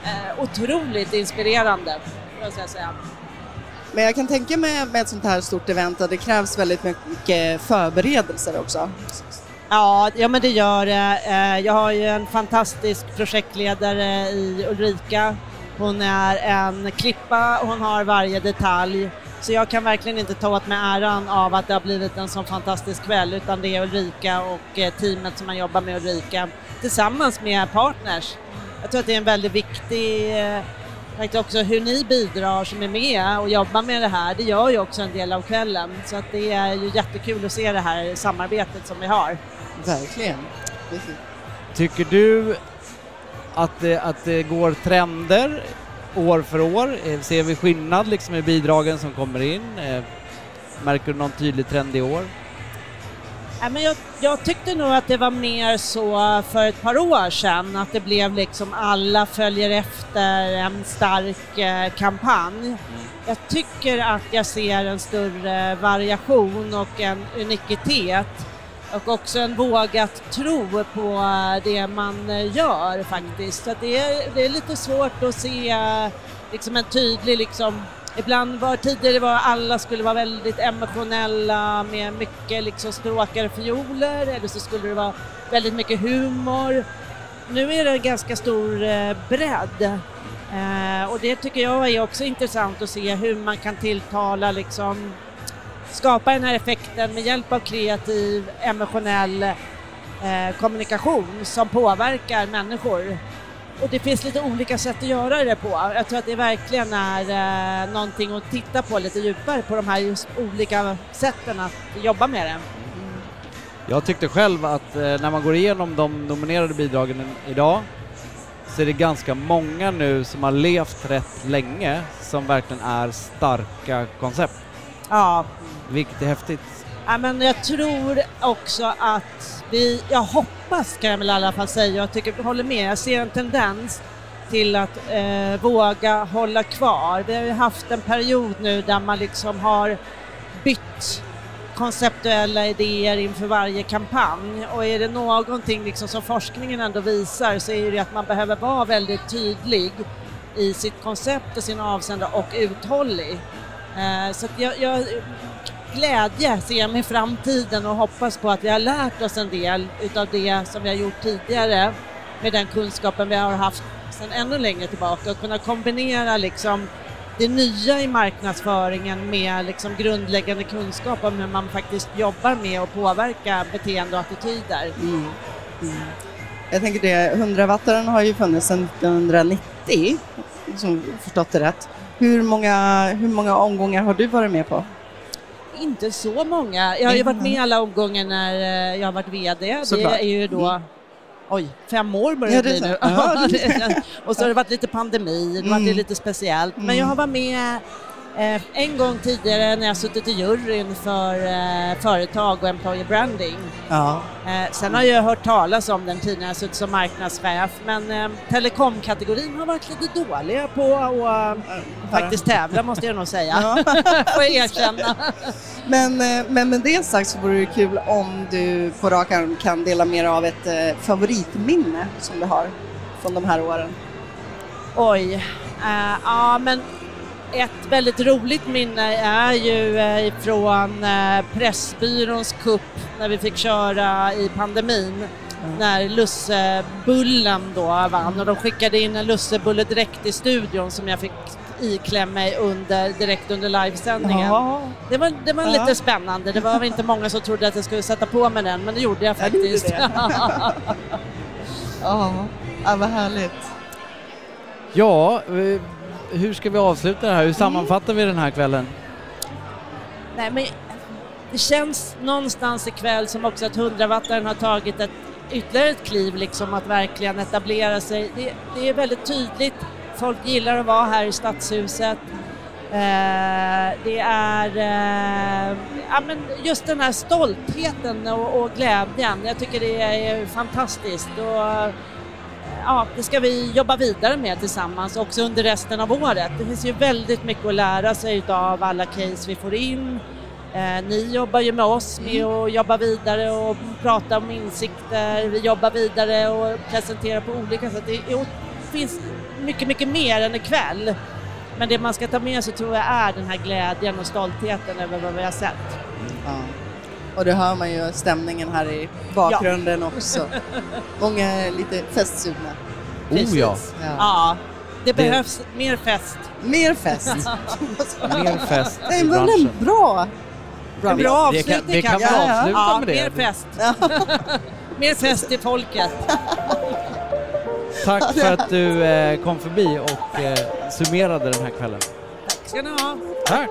Eh, otroligt inspirerande, måste jag säga. Men jag kan tänka mig med ett sånt här stort event att det krävs väldigt mycket förberedelser också. Ja, ja men det gör det. Eh, jag har ju en fantastisk projektledare i Ulrika. Hon är en klippa, hon har varje detalj. Så jag kan verkligen inte ta åt mig äran av att det har blivit en sån fantastisk kväll utan det är Ulrika och eh, teamet som man jobbar med Ulrika tillsammans med partners. Jag tror att det är en väldigt viktig tänkte också hur ni bidrar som är med och jobbar med det här, det gör ju också en del av kvällen. Så att det är ju jättekul att se det här samarbetet som vi har. Verkligen. Tycker du att det, att det går trender år för år? Eh, Ser vi skillnad liksom i bidragen som kommer in? Eh, Märker du någon tydlig trend i år? Ja, men jag, jag tyckte nog att det var mer så för ett par år sedan, att det blev liksom alla följer efter en stark eh, kampanj. Jag tycker att jag ser en större variation och en unikitet och också en vågat tro på eh, det man eh, gör faktiskt. Så det, är, det är lite svårt att se eh, liksom en tydlig liksom Ibland var tidigare var alla skulle vara väldigt emotionella med mycket liksom stråkar och fioler eller så skulle det vara väldigt mycket humor. Nu är det en ganska stor bredd eh, och det tycker jag är också intressant att se hur man kan tilltala liksom skapa den här effekten med hjälp av kreativ, emotionell eh, kommunikation som påverkar människor. Och det finns lite olika sätt att göra det på. Jag tror att det verkligen är eh, någonting att titta på lite djupare på de här just olika sätten att jobba med det. Jag tyckte själv att eh, när man går igenom de nominerade bidragen idag så är det ganska många nu som har levt rätt länge som verkligen är starka koncept. Ja. Vilket är häftigt. Ja, men jag tror också att vi, jag hoppas kan jag väl i alla fall säga, jag tycker, jag håller med, jag ser en tendens till att eh, våga hålla kvar. Vi har ju haft en period nu där man liksom har bytt konceptuella idéer inför varje kampanj och är det någonting liksom som forskningen ändå visar så är det att man behöver vara väldigt tydlig i sitt koncept och sin avsändare och uthållig. Eh, så att jag, jag glädje ser jag med framtiden och hoppas på att vi har lärt oss en del utav det som vi har gjort tidigare med den kunskapen vi har haft sedan ännu längre tillbaka och kunna kombinera liksom det nya i marknadsföringen med liksom grundläggande kunskap om hur man faktiskt jobbar med att påverka beteende och attityder. Mm. Mm. Jag tänker det, 100-wattaren har ju funnits sedan 1990, som förstått det rätt. Hur många, hur många omgångar har du varit med på? Inte så många. Jag har ju varit med alla omgångar när eh, jag har varit VD. Såklart. Det är ju då Mm. Oj, fem år börjar Ja, det bli nu. Ja, *laughs* och så har det varit lite pandemi, det har varit Mm. lite speciellt. Men Mm. jag har varit med en gång tidigare när jag suttit i juryn för eh, företag och employer branding. Ja. Eh, sen har jag hört talas om den tiden jag suttit som marknadschef men eh, telekomkategorin har varit lite dåliga på att eh, faktiskt tävla måste jag nog säga. *laughs* Får jag erkänna. Men, eh, men med det sagt så vore det kul om du på rak arm kan dela med dig av ett eh, favoritminne som du har från de här åren. Oj, eh, ja men ett väldigt roligt minne är ju eh, ifrån eh, Pressbyråns kupp när vi fick köra i pandemin. När lussebullen då vann och de skickade in en lussebulle direkt i studion som jag fick iklämma mig under, direkt under livesändningen. Jaha. Det var, det var Ja. lite spännande. Det var väl inte många som trodde att jag skulle sätta på mig den men det gjorde jag Ja, gjorde faktiskt. det. *laughs* Ja, ja vad härligt. Ja, eh, hur ska vi avsluta det här? Hur sammanfattar vi den här kvällen? Nej, men det känns någonstans ikväll som också att 100-wattaren har tagit ett ytterligare ett kliv liksom att verkligen etablera sig. Det, det är väldigt tydligt. Folk gillar att vara här i Stadshuset. Eh, det är eh, ja, men just den här stoltheten och, och glädjen. Jag tycker det är fantastiskt. Och, ja, det ska vi jobba vidare med tillsammans också under resten av året. Det finns ju väldigt mycket att lära sig av alla case vi får in. Eh, ni jobbar ju med oss med att jobba vidare och prata om insikter. Vi jobbar vidare och presenterar på olika sätt. Det, är, finns mycket, mycket mer än ikväll. Men det man ska ta med sig tror jag är den här glädjen och stoltheten över vad vi har sett. Ja. Och det hör man ju stämningen här i bakgrunden också. Många är lite festsugna. Oh ja. Ja. Ja, det Det- behövs mer fest. Mer fest. *laughs* Mer fest Nej, i men en branschen. bra, En bra Det kan- avslutning det kan vi kanske. avsluta ja, med det. Mer fest. *laughs* mer fest till folket. Tack för att du eh, kom förbi och eh, summerade den här kvällen. ska ni ha. Tack!